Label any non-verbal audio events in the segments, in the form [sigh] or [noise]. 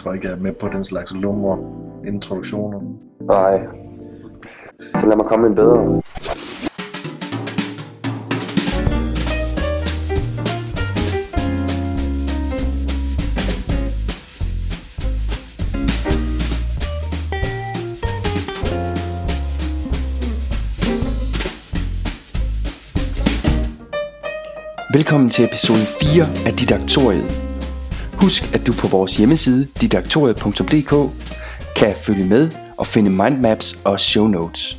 tror ikke, jeg er med på den slags lumre introduktioner. Nej. Så lad mig komme en bedre. Velkommen til episode 4 af Didaktoriet. Husk, at du på vores hjemmeside didaktoriet.dk kan følge med og finde mindmaps og show notes.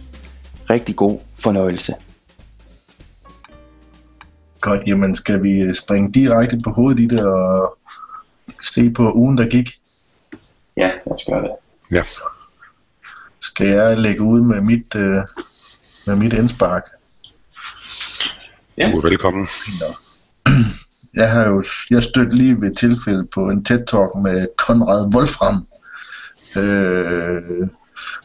Rigtig god fornøjelse. Godt, jamen skal vi springe direkte på hovedet i det og se på ugen, der gik? Ja, lad os gøre det. Ja. Skal jeg lægge ud med mit, øh, med mit indspark? Ja. Du er velkommen. Jeg har jo jeg stødt lige ved tilfælde på en TED-talk med Konrad Wolfram, øh,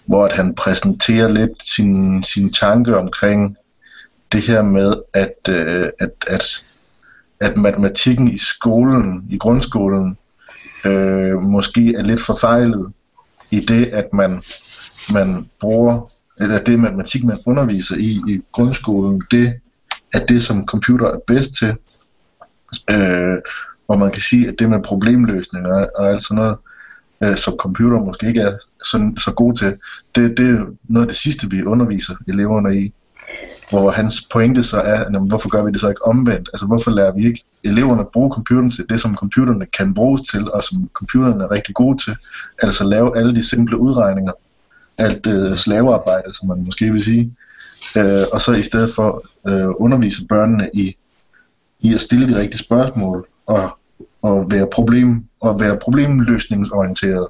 hvor at han præsenterer lidt sin, sin tanke omkring det her med, at, øh, at, at, at matematikken i skolen, i grundskolen, øh, måske er lidt forfejlet i det, at man, man bruger, eller det matematik, man underviser i i grundskolen, det er det, som computer er bedst til. Øh, og man kan sige, at det med problemløsninger og alt sådan noget, øh, som computer måske ikke er så, så god til, det, det er noget af det sidste, vi underviser eleverne i. Hvor hans pointe så er, jamen, hvorfor gør vi det så ikke omvendt? Altså hvorfor lærer vi ikke eleverne at bruge computeren til det, som computerne kan bruges til, og som computerne er rigtig gode til? Altså lave alle de simple udregninger, alt øh, slavearbejde, som man måske vil sige, øh, og så i stedet for øh, undervise børnene i, i at stille de rigtige spørgsmål og, og være problem og være problemløsningsorienteret.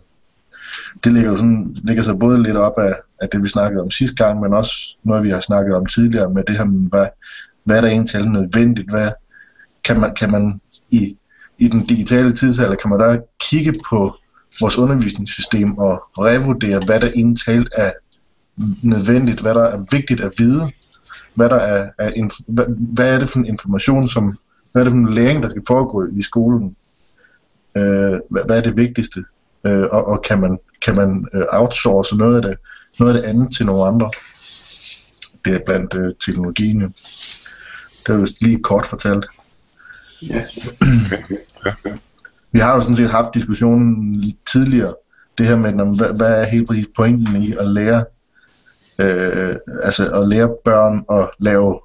Det ligger jo sådan ligger sig både lidt op af, af det vi snakkede om sidste gang, men også noget vi har snakket om tidligere med det her med hvad, hvad er der egentlig til nødvendigt, hvad kan man kan man i i den digitale tidsalder kan man der kigge på vores undervisningssystem og revurdere, hvad der egentlig er nødvendigt, hvad der er vigtigt at vide, hvad, der er, er inf- hvad, hvad er det for en information, som, hvad er det for en læring, der skal foregå i skolen, øh, hvad, hvad er det vigtigste, øh, og, og kan man, kan man øh, outsource noget af, det, noget af det andet til nogle andre. Det er blandt øh, teknologien. jo. Det er jo lige kort fortalt. Ja. [clears throat] Vi har jo sådan set haft diskussionen tidligere, det her med, hvad, hvad er helt præcis pointen i at lære, øh, altså at lære børn at lave,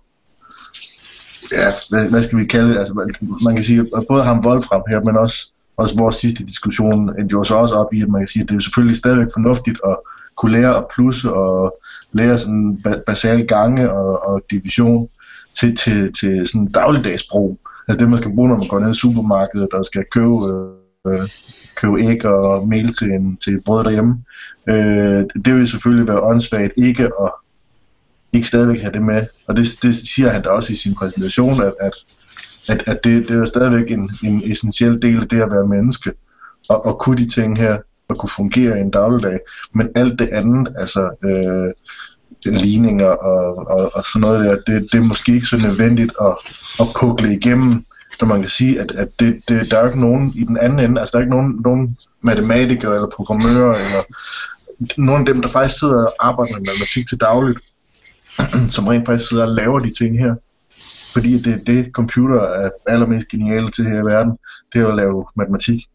ja, hvad, hvad skal vi kalde det, altså man, man kan sige, at både ham Wolfram her, men også, også vores sidste diskussion, endte jo så også op i, at man kan sige, at det er jo selvfølgelig stadigvæk fornuftigt at kunne lære at plusse og lære sådan basale gange og, og division til, til, til sådan dagligdagsbrug. Altså det, man skal bruge, når man går ned i supermarkedet og skal købe, øh, Øh, købe æg og mel til, en, til brød derhjemme. Øh, det vil selvfølgelig være åndssvagt ikke at ikke stadigvæk have det med. Og det, det siger han da også i sin præsentation, at, at, at, at det, det er stadigvæk en, en essentiel del af det at være menneske. Og, og kunne de ting her, og kunne fungere i en dagligdag. Men alt det andet, altså øh, ligninger og, og, og sådan noget der, det, det er måske ikke så nødvendigt at, at pukle igennem, så man kan sige, at, at det, det, der er jo ikke nogen i den anden ende, altså der er ikke nogen, nogen matematikere eller programmører, eller nogen af dem, der faktisk sidder og arbejder med matematik til dagligt, [clears throat] som rent faktisk sidder og laver de ting her. Fordi det er det, computer er allermest geniale til her i verden, det er at lave matematik.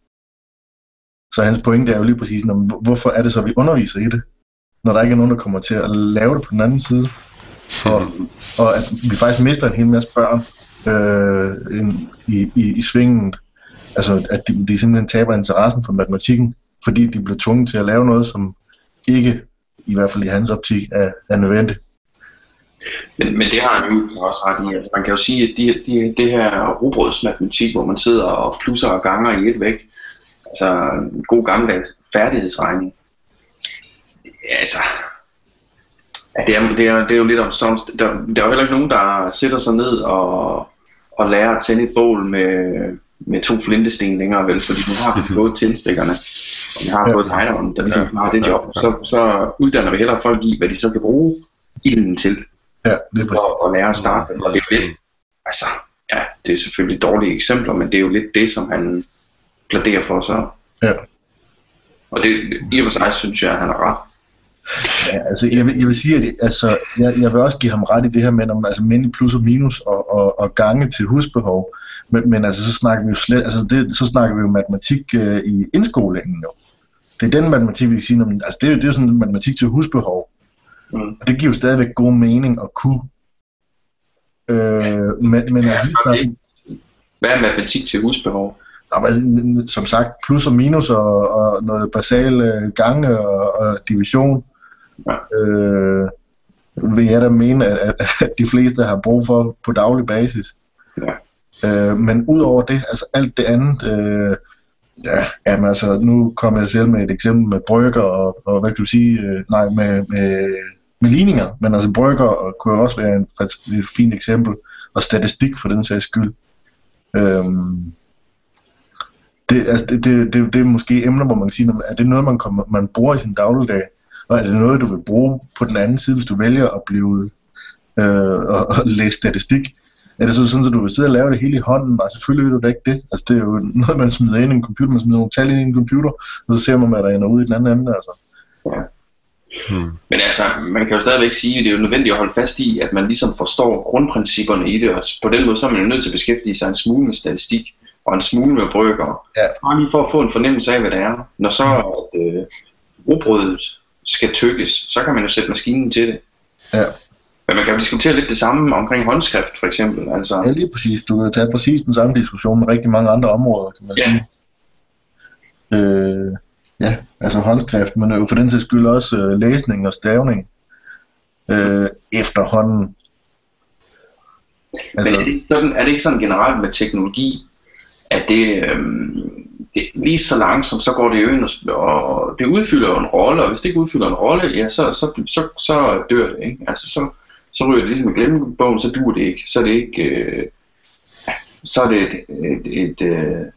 Så hans pointe er jo lige præcis, når, hvorfor er det så, vi underviser i det? Når der ikke er nogen, der kommer til at lave det på den anden side. Og, og at vi faktisk mister en hel masse børn øh, i, i, i svingen. Altså at de, de simpelthen taber interessen for matematikken, fordi de bliver tvunget til at lave noget, som ikke, i hvert fald i hans optik, er, er nødvendigt. Men, men det har han jo også ret i. Altså, man kan jo sige, at de, de, det her robrødsmatematik, hvor man sidder og plusser og ganger i et væk, altså en god gammeldags færdighedsregning, altså, det, er, det, er, det er jo lidt om sådan, der, der er jo heller ikke nogen, der sætter sig ned og, og lærer at tænde et bål med, med to flintesten længere, vel, fordi nu har vi [laughs] fået tændstikkerne, og vi har Ja. fået lejderen, der ligesom Ja, har det ja, job, ja. så, så uddanner vi hellere folk i, hvad de så kan bruge ilden til, Ja, det er for at lære at starte den, og det er jo lidt, altså, ja, det er selvfølgelig dårlige eksempler, men det er jo lidt det, som han plæderer for så. Ja. Og det, i og for sig synes jeg, at han har ret. Ja, altså jeg vil, jeg vil sige, at altså, jeg, jeg vil også give ham ret i det her med, om altså mænd plus og minus og, og, og gange til husbehov. Men, men altså, så snakker vi jo slet, altså det, så snakker vi jo matematik øh, i indskolingen jo. Det er den matematik, vi kan sige, om, altså det, er jo- det er jo sådan matematik til husbehov. Mm. Og det giver jo stadigvæk god mening at kunne. Øh, men, men Ja, altså, Hvad er matematik til husbehov? Nå, men altså, som sagt, plus og minus og, og noget basal øh, gange og, og division, Ja. øh, vil jeg da mene, at, at, de fleste har brug for på daglig basis. Ja. Øh, men udover det, altså alt det andet, øh, ja, jamen altså, nu kommer jeg selv med et eksempel med brygger og, og hvad kan du sige, øh, nej, med, med, med ligninger, men altså brygger og kunne også være en, et fint eksempel, og statistik for den sags skyld. Øhm, det, altså, det, det, det, det er måske emner, hvor man kan sige, er det noget, man, kommer, man bruger i sin dagligdag? Og er det noget, du vil bruge på den anden side, hvis du vælger at blive øh, og, og læse statistik? Er det så sådan, at du vil sidde og lave det hele i hånden? Og selvfølgelig vil du da ikke det. Altså, det er jo noget, man smider ind i en computer. Man smider nogle tal ind i en computer, og så ser man, hvad der ender ud i den anden ende. Altså. Hmm. Men altså, man kan jo stadigvæk sige, at det er jo nødvendigt at holde fast i, at man ligesom forstår grundprincipperne i det, og på den måde så er man jo nødt til at beskæftige sig en smule med statistik, og en smule med brygger. Ja. Bare lige for at få en fornemmelse af, hvad det er. Når så øh, rugbrødet skal tykkes, så kan man jo sætte maskinen til det. Ja. Men man kan jo diskutere lidt det samme omkring håndskrift, for eksempel. Altså, ja, lige præcis. Du kan tage præcis den samme diskussion med rigtig mange andre områder, kan man Ja. sige. Øh, ja, altså håndskrift, men jo for den sags skyld også øh, læsning og stavning øh, efterhånden. Men er det, sådan, er det ikke sådan generelt med teknologi, at det, øhm, det lige så langsomt, så går det jo ind og, og det udfylder jo en rolle, og hvis det ikke udfylder en rolle, ja, så, så, så, så dør det, ikke? Altså, så, så ryger det ligesom i glemmebogen, så duer det ikke. Så er det ikke, øh, så er det et, et, et, et,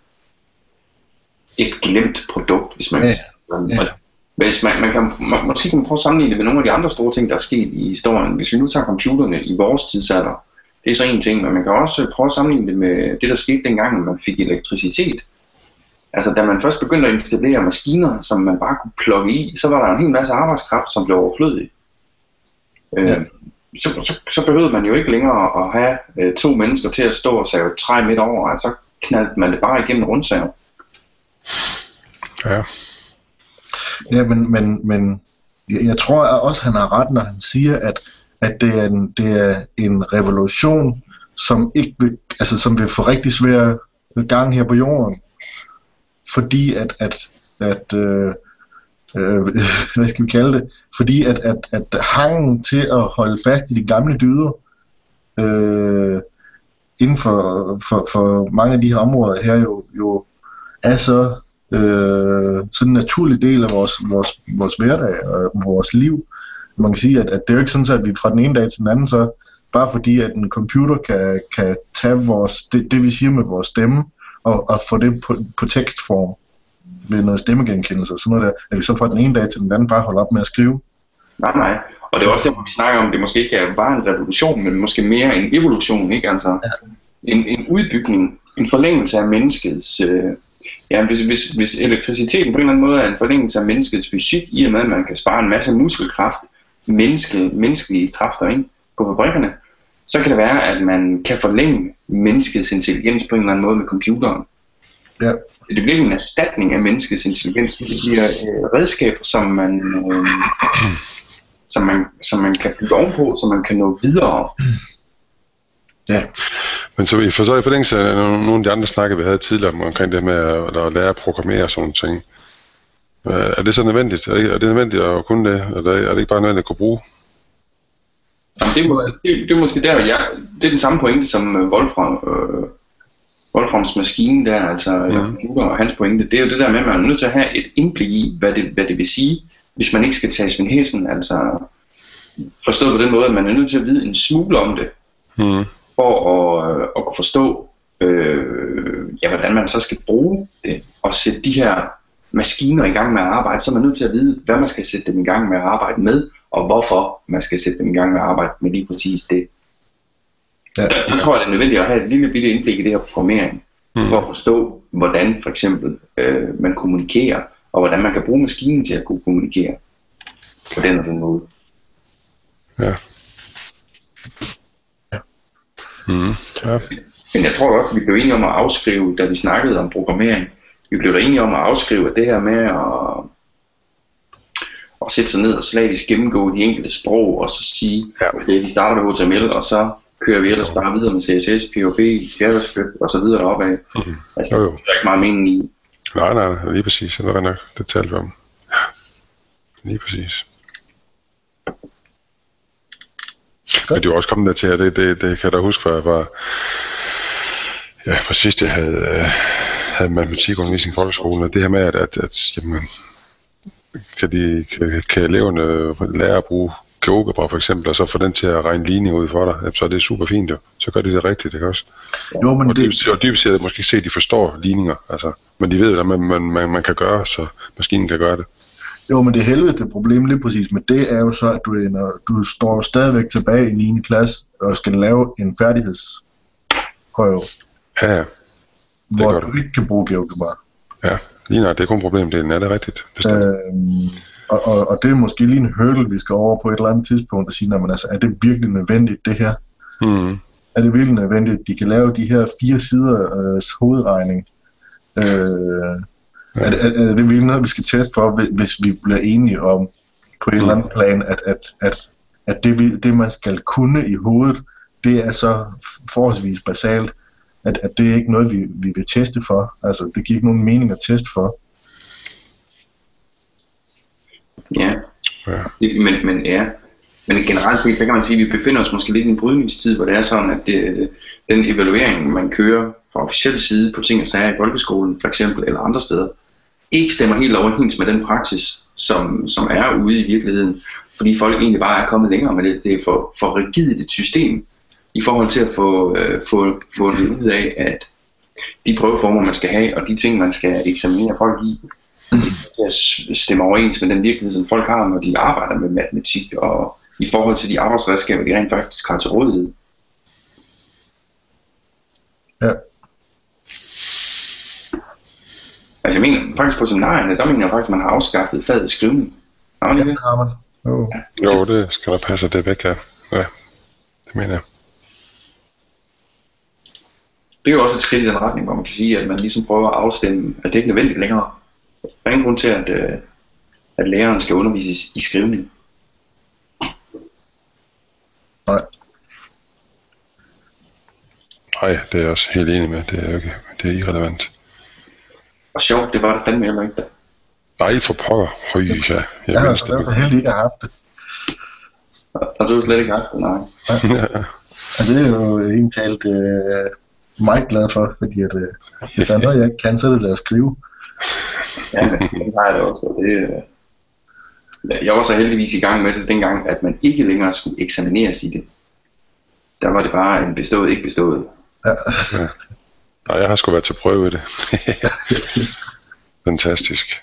et glemt produkt, hvis man Ja, kan sige sådan. ja. Hvis man, man kan, man, måske kan man prøve at sammenligne det med nogle af de andre store ting, der er sket i historien. Hvis vi nu tager computerne i vores tidsalder, det er så en ting, men man kan også prøve at sammenligne det med det, der skete dengang, man fik elektricitet. Altså, da man først begyndte at installere maskiner, som man bare kunne plukke i, så var der en hel masse arbejdskraft, som blev overflødig. Ja. Øh, så, så, så behøvede man jo ikke længere at have øh, to mennesker til at stå og save et træ midt over, altså knaldte man det bare igennem rundsav. Ja. Ja, men, men, men jeg, jeg tror også, han har ret, når han siger, at, at det, er en, det er en revolution, som ikke vil, altså, som vil få rigtig svær gang her på jorden. Fordi at, at, at øh, øh, [laughs] hvad skal vi kalde det? Fordi at, at, at hangen til at holde fast i de gamle dyder, øh, inden for, for, for mange af de her områder her jo, jo er så øh, sådan en naturlig del af vores, vores, vores hverdag og vores liv. Man kan sige, at, at det er jo ikke sådan, at vi fra den ene dag til den anden, så bare fordi, at en computer kan, kan tage vores, det, det, vi siger med vores stemme, og, og få det på, på tekstform ved noget stemmegenkendelse og sådan noget der, at vi så fra den ene dag til den anden bare holder op med at skrive. Nej, nej. Og det er også derfor, vi snakker om, at det måske ikke er bare en revolution, men måske mere en evolution, ikke? Altså, en, en udbygning, en forlængelse af menneskets... Øh, ja, hvis, hvis, hvis elektriciteten på en eller anden måde er en forlængelse af menneskets fysik, i og med, at man kan spare en masse muskelkraft, menneske, menneskelige kræfter ikke, på fabrikkerne, så kan det være, at man kan forlænge menneskets intelligens på en eller anden måde med computeren. Ja. Det bliver ikke en erstatning af menneskets intelligens, men det bliver øh, redskaber, som man, øh, som, man, som man kan bygge ovenpå, så man kan nå videre. Ja, Men så i for, så i forlængelse af nogle af de andre snakke, vi havde tidligere om, omkring det med at, at lære at programmere og sådan ting. Øh, Er det så nødvendigt? Er det, er det nødvendigt at kunne det? Er det, er det ikke bare nødvendigt at kunne bruge? Det, er måske, det, det er måske der, jeg, det er den samme pointe som øh, Wolfram, øh, Wolframs maskine der, altså mm. computer og hans pointe. Det er jo det der med, at man er nødt til at have et indblik i, hvad det, hvad det vil sige, hvis man ikke skal tage sin hæsen, altså forstået på den måde, at man er nødt til at vide en smule om det, Hmm. for at, øh, at kunne forstå, øh, ja, hvordan man så skal bruge det, og sætte de her maskiner i gang med at arbejde, så er man nødt til at vide, hvad man skal sætte dem i gang med at arbejde med, og hvorfor man skal sætte dem i gang med at arbejde med lige præcis det. ja, Der, jeg tror, det er nødvendigt at have et lille bitte indblik i det her programmering, Hmm. for at forstå, hvordan for eksempel øh, man kommunikerer, og hvordan man kan bruge maskinen til at kunne kommunikere på den og den måde. Ja. Mm, ja. Men jeg tror også, at vi blev enige om at afskrive, da vi snakkede om programmering, vi blev da enige om at afskrive at det her med at, at sætte sig ned og slavisk gennemgå de enkelte sprog, og så sige, Ja. okay, vi starter med HTML, og så kører vi ellers bare videre med CSS, PHP, JavaScript og så videre deropad. Mhm. Altså, Jo, det jo. er der ikke meget mening i. Nej, nej, nej, lige præcis. Det er nok, det talte vi om. Lige præcis. Men det er jo også kommet der til, at det, det, det kan jeg da huske, var, var ja, fra sidst jeg havde, øh, havde matematikundervisning i folkeskolen, og det her med, at, at, at jamen, kan, de, kan, kan eleverne lære at bruge GeoGebra for eksempel, og så få den til at regne ligning ud for dig, så er det super fint jo. Så gør de det rigtigt, ikke også? Jo, men Og det, dybest, og dybest set er det måske ikke se, at de forstår ligninger, altså, men de ved, hvad man, man, man, man kan gøre, så maskinen kan gøre det. jo, men det helvede problem lige præcis med det er jo så, at du, er, når du står stadigvæk tilbage i 9. klasse og skal lave en færdighedsprøve, Ja, ja, hvor gør du du. ikke kan bruge GeoGebra. ja. Lige nok, det er kun problemdelen, er det rigtigt? Bestemt. Øhm, og, og, og det er måske lige en hurdle, vi skal over på et eller andet tidspunkt og sige, men altså, er det virkelig nødvendigt det her? Mm. Er det virkelig nødvendigt, at de kan lave de her fire sider øh, hovedregning? Øh, Ja. er, det, er, er det virkelig noget, vi skal teste for, hvis- vi bliver enige om på et eller andet plan, at, at, at, at det, vi, det, man skal kunne i hovedet, det er så forholdsvis basalt, at, at det er ikke noget, vi, vi vil teste for. Altså, det giver ikke nogen mening at teste for. Ja, Ja. Men, men ja, men generelt set, så kan man sige, at vi befinder os måske lidt i en brydningstid, hvor det er sådan, at det, den evaluering, man kører fra officiel side på ting og sager i folkeskolen, for eksempel, eller andre steder, ikke stemmer helt overens med den praksis, som, som er ude i virkeligheden, fordi folk egentlig bare er kommet længere med det. Det er for, for rigidt et system i forhold til at få, øh, få, få det ud af, at de prøveformer, man skal have, og de ting, man skal eksaminere folk i, til at stemme overens med den virkelighed, som folk har, når de arbejder med matematik, og i forhold til de arbejdsredskaber, de rent faktisk har til rådighed. Ja. Altså jeg mener, faktisk på seminarierne, der mener jeg faktisk, at man har afskaffet faget skrivning. Har man Ja, ikke det? har man. Jo. Jo, det skal der passe, det væk her. Ja, det mener jeg. Det er jo også et skridt i den retning, hvor man kan sige, at man ligesom prøver at afstemme, altså det er ikke nødvendigt længere. Der er ingen grund til, at, øh, at læreren skal undervises i skrivning. Nej. Nej, det er jeg også helt enig med. Det er jo ikke, det er irrelevant. Og sjovt, det var det fandme heller ikke der. Nej, for pokker. Høj, ja. Jeg Jeg mindst har så heldig ikke at have haft det. Og du har slet ikke haft det, nej. ja. Og [laughs] det er jo en talt øh, meget glad for, fordi at, øh, hvis der er noget, jeg ikke kan, så er det at skrive. Ja, det har jeg da også. og Det, øh, jeg var så heldigvis i gang med det dengang, at man ikke længere skulle eksamineres i det. Der var det bare en bestået, ikke bestået. Nej, jeg har sgu været til prøve i det. [laughs] Fantastisk.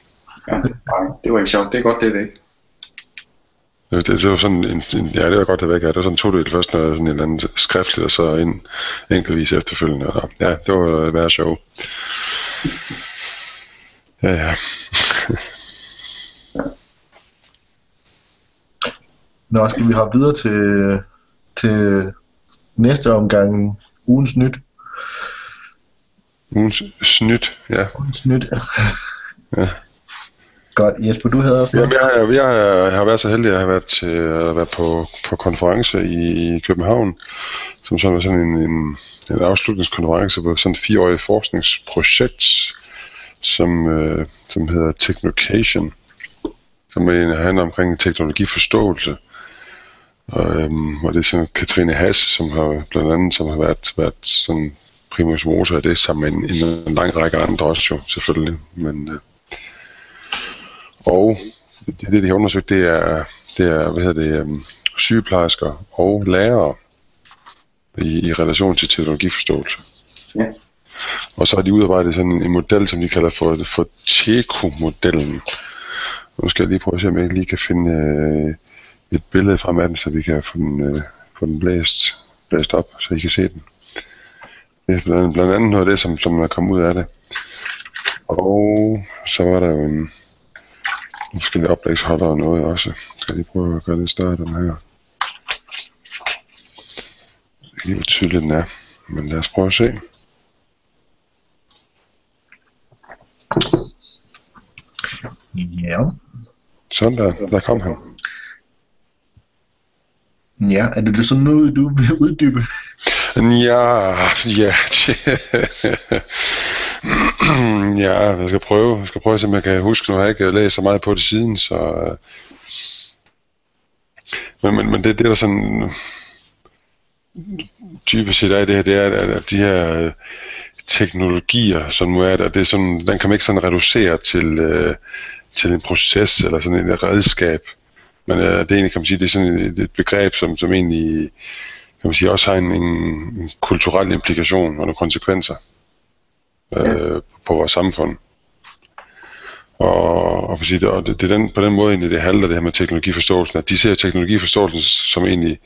Ja, nej, det var ikke sjovt. Det er godt, det er væk. Det, det, det var sådan en, en, ja, det var godt, det væk. Ja. Det var sådan to del. Først noget sådan en eller anden skriftligt, og så en enkeltvis efterfølgende. Og, ja, det var værd show. Ja, ja. [laughs] Nå, skal vi hoppe videre til, til næste omgang ugens nyt? Ugens snydt, ja. Ugens nyt. Ja. Godt, Jesper, du havde også Jamen, jeg, har, jeg, har, jeg har været så heldig, at jeg har været, til, at være på, på konference i København, som sådan var sådan en, en, en afslutningskonference på sådan et fireårigt forskningsprojekt, som, øh, som hedder Technocation, som handler omkring teknologiforståelse. Og, øhm, og det er sådan Katrine Hass, som har blandt andet som har været, været sådan primus motor af det, sammen med en, en, en lang række andre også jo, selvfølgelig. Men, øh, og det, det, de har undersøgt, det er, det er hvad hedder det, um, sygeplejersker og lærere i, i relation til teknologiforståelse. Ja. Og så har de udarbejdet sådan en, en model, som de kalder for, for TECO-modellen. Nu skal jeg lige prøve at se, om jeg lige kan finde øh, et billede frem af den, så vi kan få den, øh, få den blæst, blæst op, så I kan se den. Det er blandt andet, blandt andet noget af det, som, som er kommet ud af det. Og så var der jo en, forskellige oplægsholder og noget også. Skal jeg lige prøve at gøre det større, den her. Det er lige, hvor tydelig den er. Men lad os prøve at se. Ja. Sådan der, der kom han. Ja, er det, det sådan noget, du vil uddybe? Ja, ja. [laughs] [clears throat] ja, jeg skal prøve. Jeg skal prøve, så jeg kan huske. Nu har jeg ikke læst så meget på det siden, så... øh. Men, men, men det, det er der sådan... Typisk set er det her, det er, at, at de her øh, teknologier, som nu er der, det er sådan, den kan man ikke sådan reducere til, øh, til en proces eller sådan et redskab. Men øh, det er egentlig, kan man sige, det er sådan et, et begreb, som, som egentlig kan man sige, også har en, en, en kulturel implikation og nogle konsekvenser øh, på vores samfund. Og, og, sige, og det, det er den, på den måde egentlig, det handler det her med teknologiforståelsen, at de ser teknologiforståelsen som egentlig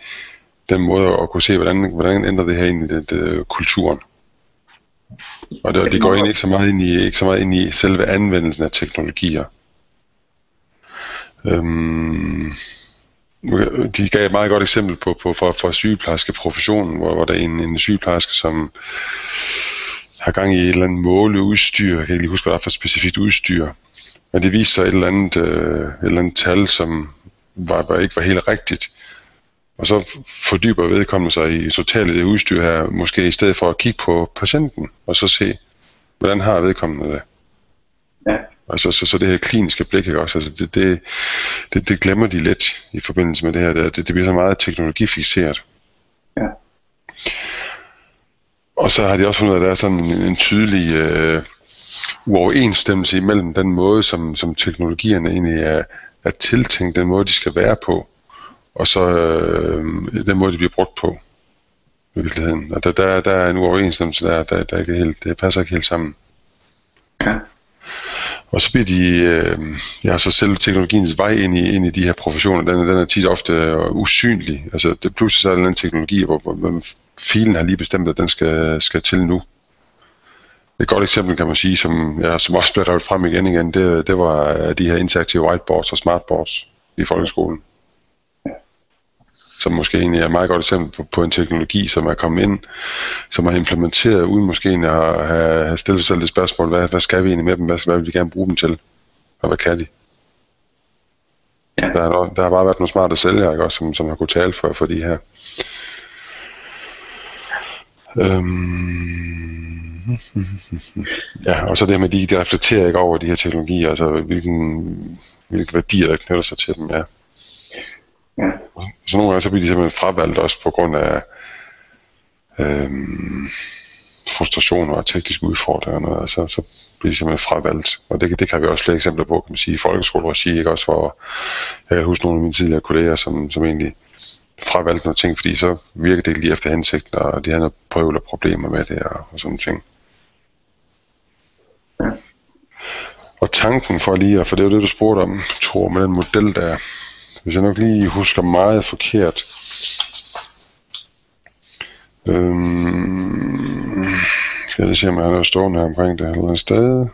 den måde at kunne se, hvordan, hvordan ændrer det her ind i det, det, kulturen. Og det, de går ind ikke så meget ind i, ikke så meget ind i selve anvendelsen af teknologier. Øhm, de gav et meget godt eksempel på, på for, for sygeplejerskeprofessionen, hvor, hvor der er en, en sygeplejerske, som har gang i et eller andet måleudstyr. Jeg kan ikke lige huske, hvad der er for specifikt udstyr. Men det viser sig et eller andet, øh, et eller andet tal, som var, var ikke var helt rigtigt. Og så fordyber vedkommende sig i totalt det udstyr her, måske i stedet for at kigge på patienten, og så se, hvordan har vedkommende det. Ja. Altså, så, så det her kliniske blik, ikke også? Altså, det, det, det, det glemmer de lidt i forbindelse med det her. Det, det bliver så meget teknologifixeret. Ja. Og så har de også fundet, at der er sådan en, en tydelig øh, uoverensstemmelse imellem den måde, som, som teknologierne egentlig er, er tiltænkt, den måde, de skal være på, og så øh, den måde, de bliver brugt på i virkeligheden. Og der, der, der er en uoverensstemmelse der, der, der ikke helt, det passer ikke helt sammen. Ja. Og så bliver de, øh, ja, så selv teknologiens vej ind i, ind i de her professioner, den, den er tit ofte øh, usynlig. Altså det, pludselig så er der en teknologi, hvor, hvor filen har lige bestemt, at den skal, skal til nu. Et godt eksempel kan man sige, som, ja, som også blev revet frem igen igen, det, det var øh, de her interaktive whiteboards og smartboards i folkeskolen. Som måske egentlig er et meget godt eksempel på, på en teknologi, som er kommet ind, som er implementeret, uden måske egentlig at have, have stillet sig selv det spørgsmål, hvad, hvad skal vi egentlig med dem, hvad, hvad vil vi gerne bruge dem til, og hvad kan de? Ja. Der, har, der har bare været nogle smarte sælgere, ikke, også, som, som har kunnet tale for, for de her. Øhm, ja, og så det med, de, de reflekterer ikke over de her teknologier, altså hvilken, hvilke værdier, der knytter sig til dem, ja. Ja. Så nogle gange så bliver de simpelthen fravalgt også på grund af øhm, frustrationer og tekniske udfordringer, og så, så bliver de simpelthen fravalgt. Og det, det kan vi også flere eksempler på, kan man sige, i folkeskoleregi, ikke også, hvor jeg kan huske nogle af mine tidligere kolleger, som, som egentlig fravalgte nogle ting, fordi så virker det ikke lige efter hensigt, og de har noget prøvel og problemer med det, og, og sådan ting. Ja. Og tanken for lige, for det er jo det, du spurgte om, tror med den model der, hvis jeg nok lige husker meget forkert, øhm, skal jeg se, om jeg har noget stående her omkring det eller andet sted.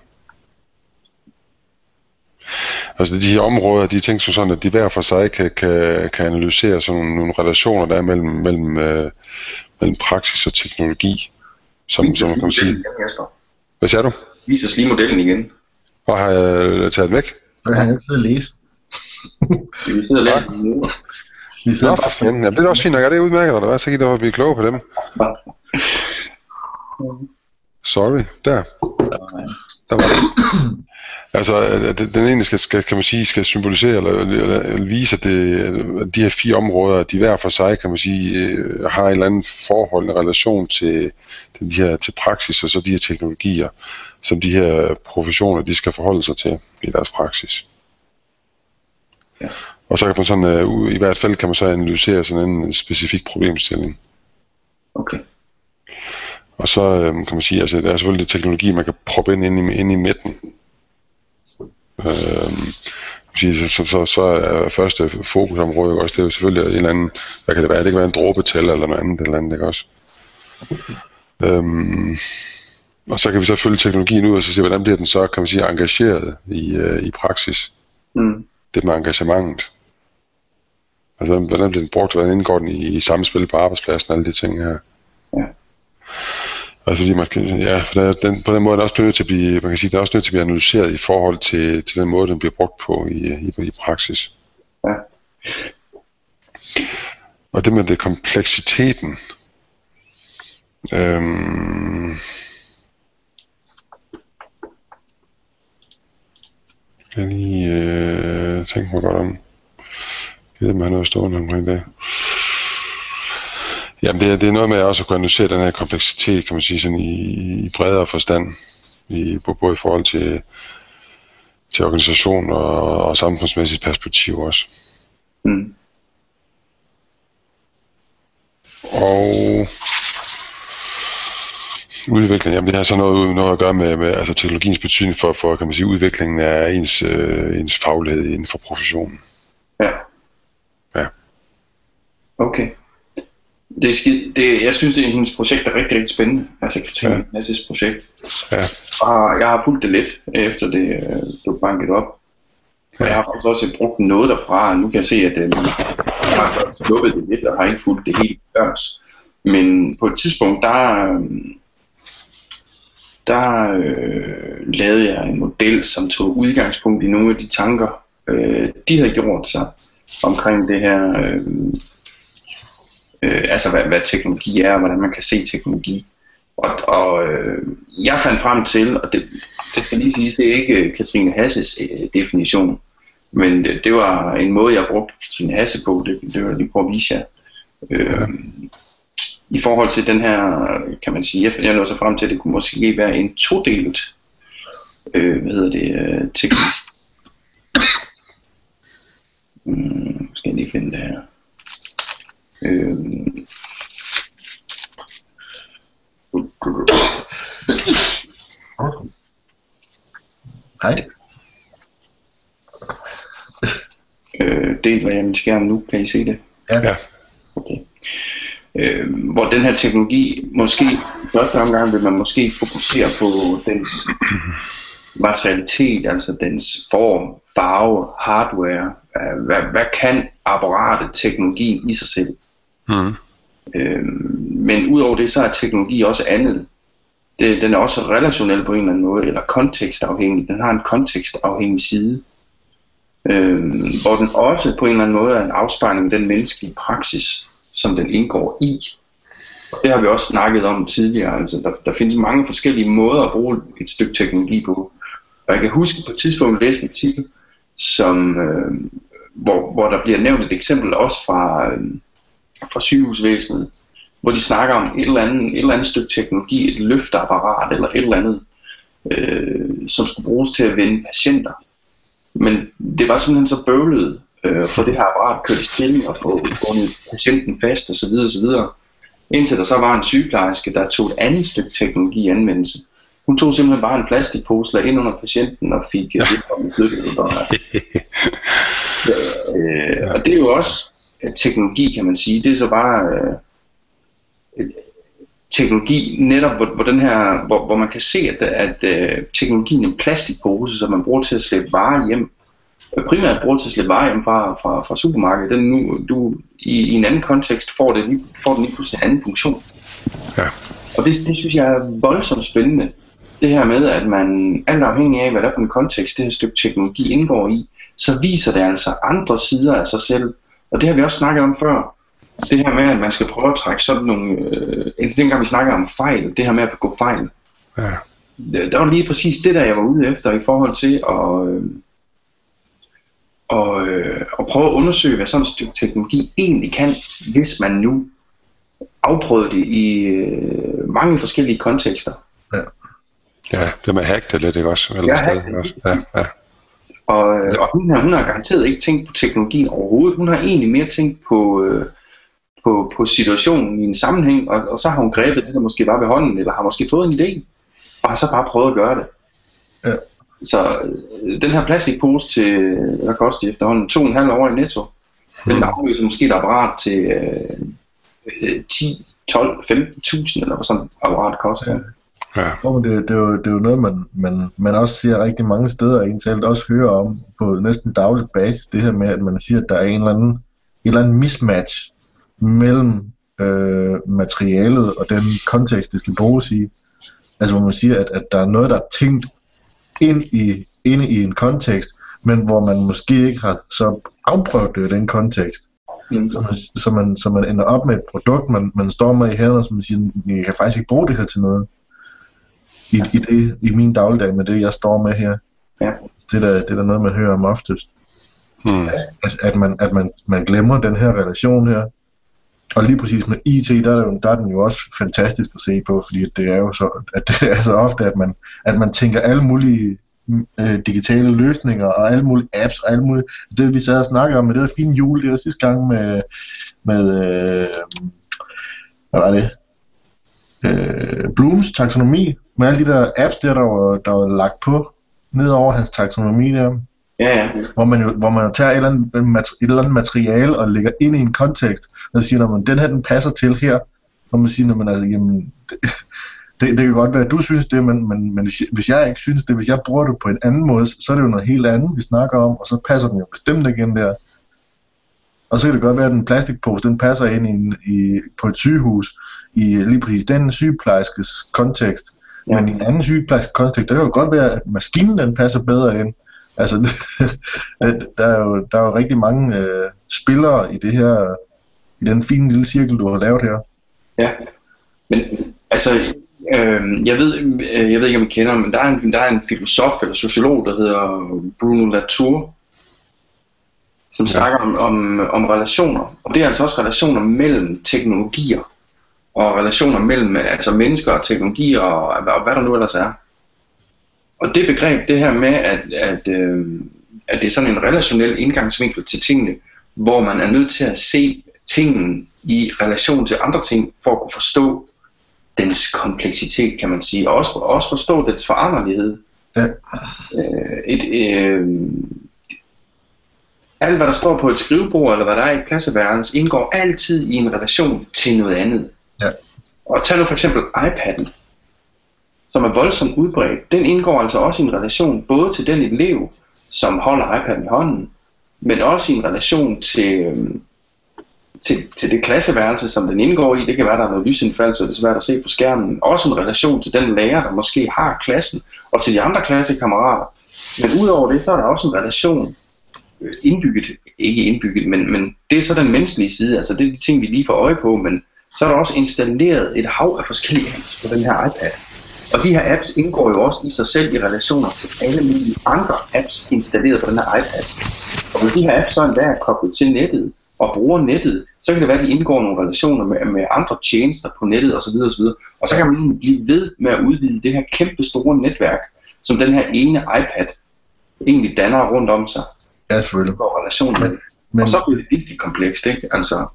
Altså de her områder, de er tænkt som sådan, at de hver for sig kan, kan, kan analysere sådan nogle, nogle relationer, der er mellem, mellem, øh, mellem praksis og teknologi. Som, Vis som man kan sige. igen. Hvad siger du? Vis os lige modellen igen. Og har jeg taget den væk? Kan han altid læse. Vi sidder og læser. Vi sidder Nå, for bare fanden. Jamen, det er også fint nok, er det udmærket, eller hvad? Så kan blive kloge på dem. Sorry, der. Der var det. Altså, at den egentlig skal, skal, kan man sige, skal symbolisere eller, eller, eller vise, at, det, at de her fire områder, de hver for sig, kan man sige, øh, har en eller anden forhold, en relation til, til, de her, til praksis, og så de her teknologier, som de her professioner, de skal forholde sig til i deres praksis. Ja. Og så kan man sådan, øh, i hvert fald kan man så analysere sådan en specifik problemstilling. Okay. Og så øh, kan man sige, altså der er selvfølgelig teknologi, man kan proppe ind, ind, i, ind i midten. Øh, sige, så, så, så er første fokusområde også, det er jo selvfølgelig en eller anden, hvad kan det være, det kan være en dråbetal eller noget andet, eller andet, ikke også? Øhm, og så kan vi så følge teknologien ud og så se, hvordan bliver den så, kan man sige, engageret i, øh, i praksis Mm. Det med engagementet. Altså, hvordan bliver den brugt, hvordan indgår den i, i samspil på arbejdspladsen, alle de ting her. Ja. Altså, fordi man, kan- ja, for der, er den, på den måde er det også nødt til at blive, man kan sige, det er også nødt til at blive analyseret i forhold til, til den måde, den bliver brugt på i, i, i praksis. Ja. Og det med det kompleksiteten. Øhm, skal jeg lige øh, tænke mig godt om. Jeg ved, jeg har noget stående omkring det. Jamen det, er- det er noget med også at kunne analysere den her kompleksitet, kan man sige, sådan i, i bredere forstand. I, både i forhold til, til organisation og, og samfundsmæssigt perspektiv også. Mm. Og udvikling, jamen det har så noget, noget at gøre med, med altså teknologiens betydning for, for kan man sige, udviklingen af ens, øh, ens faglighed inden for professionen. Ja. Ja. Okay. Det er skid, det, jeg synes, det er hendes projekt er rigtig, rigtig spændende. Altså Katrine Ja. ja. Projekt. Ja. Og jeg har fulgt det lidt, efter det øh, blev banket op. Og jeg har faktisk også brugt noget derfra. Nu kan jeg se, at øh, jeg har sluppet det lidt, og har ikke fulgt det helt dørs. Men på et tidspunkt, der, øh, der øh, lavede jeg en model, som tog udgangspunkt i nogle af de tanker, øh, de havde gjort sig omkring det her, øh, øh, altså hvad, hvad teknologi er, og hvordan man kan se teknologi. Og, og øh, jeg fandt frem til, og det, det skal lige siges, det er ikke øh, Katrine Hasses øh, definition, men det, det var en måde, jeg brugte Katrine Hasse på, det, det var lige på at vise jer. Øh, i forhold til den her, kan man sige, jeg, jeg nåede så frem til, at det kunne måske være en todelt, øh, hvad hedder det, øh, teknologi. Mm, skal jeg lige finde det her. Øh, Hej. øh, del, hvad jeg min skærm nu, kan I se det? Ja. Ja. Okay. Øh, hvor den her teknologi måske i første omgang vil man måske fokusere på dens materialitet, altså dens form, farve, hardware. Hvad, hvad kan apparatet, teknologien i sig selv? Mm. Øh, men udover det, så er teknologi også andet. Det, den er også relationel på en eller anden måde, eller kontekstafhængig. Den har en kontekstafhængig side, øh, hvor den også på en eller anden måde er en afspejling af den menneskelige praksis, som den indgår i. Og det har vi også snakket om tidligere. Altså, der, der findes mange forskellige måder at bruge et stykke teknologi på. Og jeg kan huske på et tidspunkt læste en artikel, som, øh, hvor, hvor der bliver nævnt et eksempel også fra, øh, fra sygehusvæsenet, hvor de snakker om et eller andet, et eller andet stykke teknologi, et løfteapparat eller et eller andet, øh, som skulle bruges til at vende patienter. Men det var simpelthen så bøvlet øh, for det her apparat kørt i stilling og få bundet patienten fast osv. osv. Indtil der så var en sygeplejerske, der tog et andet stykke teknologi i anvendelse. Hun tog simpelthen bare en plastikpose, ind under patienten og fik øh, vedkommende flyttet. Og, [laughs] øh, og det er jo også øh, teknologi, kan man sige. Det er så bare øh, teknologi netop, hvor, hvor, den her, hvor, hvor man kan se, at, at øh, teknologien er en plastikpose, som man bruger til at slæbe varer hjem. Primært bruger til at slæbe varer fra, fra, fra supermarkedet. Den nu, du i, i en anden kontekst får, det, får den lige pludselig en anden funktion. Ja. Og det, det synes jeg er voldsomt spændende. Det her med, at man alt afhængig af, hvad der er for en kontekst det her stykke teknologi indgår i, så viser det altså andre sider af sig selv. Og det har vi også snakket om før. Det her med, at man skal prøve at trække sådan nogle... Øh, eller dengang vi snakker om fejl, det her med at begå fejl. Ja. Det, der var lige præcis det, der jeg var ude efter i forhold til at, øh, og, øh, at prøve at undersøge, hvad sådan et stykke teknologi egentlig kan, hvis man nu afprøvede det i øh, mange forskellige kontekster. Ja, det med at hacke det lidt, ikke også? Eller Ja, sted, ikke også? Ja, ja. Og, øh, og hun, har, hun har garanteret ikke tænkt på teknologien overhovedet. Hun har egentlig mere tænkt på, øh, på, på situationen i en sammenhæng, og, og så har hun grebet det, der måske var ved hånden, eller har måske fået en idé, og har så bare prøvet at gøre det. Ja. Så øh, den her plastikpose til, hvad koster det efterhånden, to og en halv år i netto, den afløser måske et apparat til øh, øh, 10, 12, 15.000, eller hvad sådan et apparat koster. Ja. Og det, det, er jo, det er jo noget, man, man, man også ser rigtig mange steder, og egentlig også hører om på næsten daglig basis, det her med, at man siger, at der er en eller anden, en eller anden mismatch mellem øh, materialet og den kontekst, det skal bruges i. Altså hvor man siger, at, at der er noget, der er tænkt ind i, inde i en kontekst, men hvor man måske ikke har så afprøvet det i den kontekst. Mm. Så man, så, man, så man ender op med et produkt, man, man står med i hænderne, som man siger, jeg kan faktisk ikke bruge det her til noget. I, i, det, i min dagligdag med det, jeg står med her. Ja. Det er da, det er da noget, man hører om oftest. Hmm. At, at, man, at man, man glemmer den her relation her. Og lige præcis med IT, der er, jo, der er den jo også fantastisk at se på, fordi det er jo så, at det er så ofte, at man, at man tænker alle mulige øh, digitale løsninger og alle mulige apps og alle mulige, altså, det vi sad og snakkede om med det der fine jul, det der sidste gang med, med øh, hvad var det, øh, Blooms taksonomi, med alle de der apps der, der var, der var lagt på ned over hans taksonomi der, Ja, ja. hvor man jo hvor man jo tager et eller, andet, et eller andet materiale og lægger ind i en kontekst, og siger, at den her den passer til her, og man siger, at altså, jamen, det, [laughs] det, det kan godt være, at du synes det, men, men, men hvis jeg- ikke synes det, hvis jeg bruger det på en anden måde, så er det jo noget helt andet, vi snakker om, og så passer den jo bestemt ikke ind der. Og så kan det godt være, at den plastikpose, den passer ind i, en, i, på et sygehus, i lige præcis den sygeplejerskes kontekst. Ja. Men i en anden sygeplejerskes kontekst, der kan jo godt være, at maskinen den passer bedre ind. Altså, [laughs] at der, er jo, der er jo rigtig mange øh, spillere i det her, i den fine lille cirkel, du har lavet her. Ja, men altså, øh, jeg, ved, øh, jeg ved ikke, om I kender men der er, en, der er en filosof eller sociolog, der hedder Bruno Latour, som ja. snakker om, om, om relationer. Og det er altså også relationer mellem teknologier, og relationer mellem altså mennesker og teknologier, og, og hvad der nu ellers er. Og det begreb, det her med, at, at, øh, at det er sådan en relationel indgangsvinkel til tingene, hvor man er nødt til at se tingene i relation til andre ting, for at kunne forstå dens kompleksitet, kan man sige, og også, også forstå dens foranderlighed. Ja. Øh, et, øh, alt hvad der står på et skrivebord, eller hvad der er i et klasseværelse, indgår altid i en relation til noget andet. Ja. Og tag nu for eksempel iPad'en, som er voldsomt udbredt. Den indgår altså også i en relation både til den elev, som holder iPad'en i hånden, men også i en relation til, øhm, til, til det klasseværelse, som den indgår i. Det kan være, der er noget lysindfald, så det er svært at se på skærmen. Også en relation til den lærer, der måske har klassen, og til de andre klassekammerater. Men udover det, så er der også en relation øh, indbygget, ikke indbygget, men, men det er så den menneskelige side, altså det er de ting, vi lige får øje på, men så er der også installeret et hav af forskellige apps på den her iPad. Og de her apps indgår jo også i sig selv i relationer til alle mulige andre apps installeret på den her iPad. Og hvis de her apps så endda er koblet til nettet og bruger nettet, så kan det være, at de indgår nogle relationer med, med andre tjenester på nettet osv. osv. Og så kan man blive ved med at udvide det her kæmpe store netværk, som den her ene iPad egentlig danner rundt om sig. Ja, selvfølgelig. Og relationer med det. Men, Og så bliver det virkelig komplekst, ikke? Altså,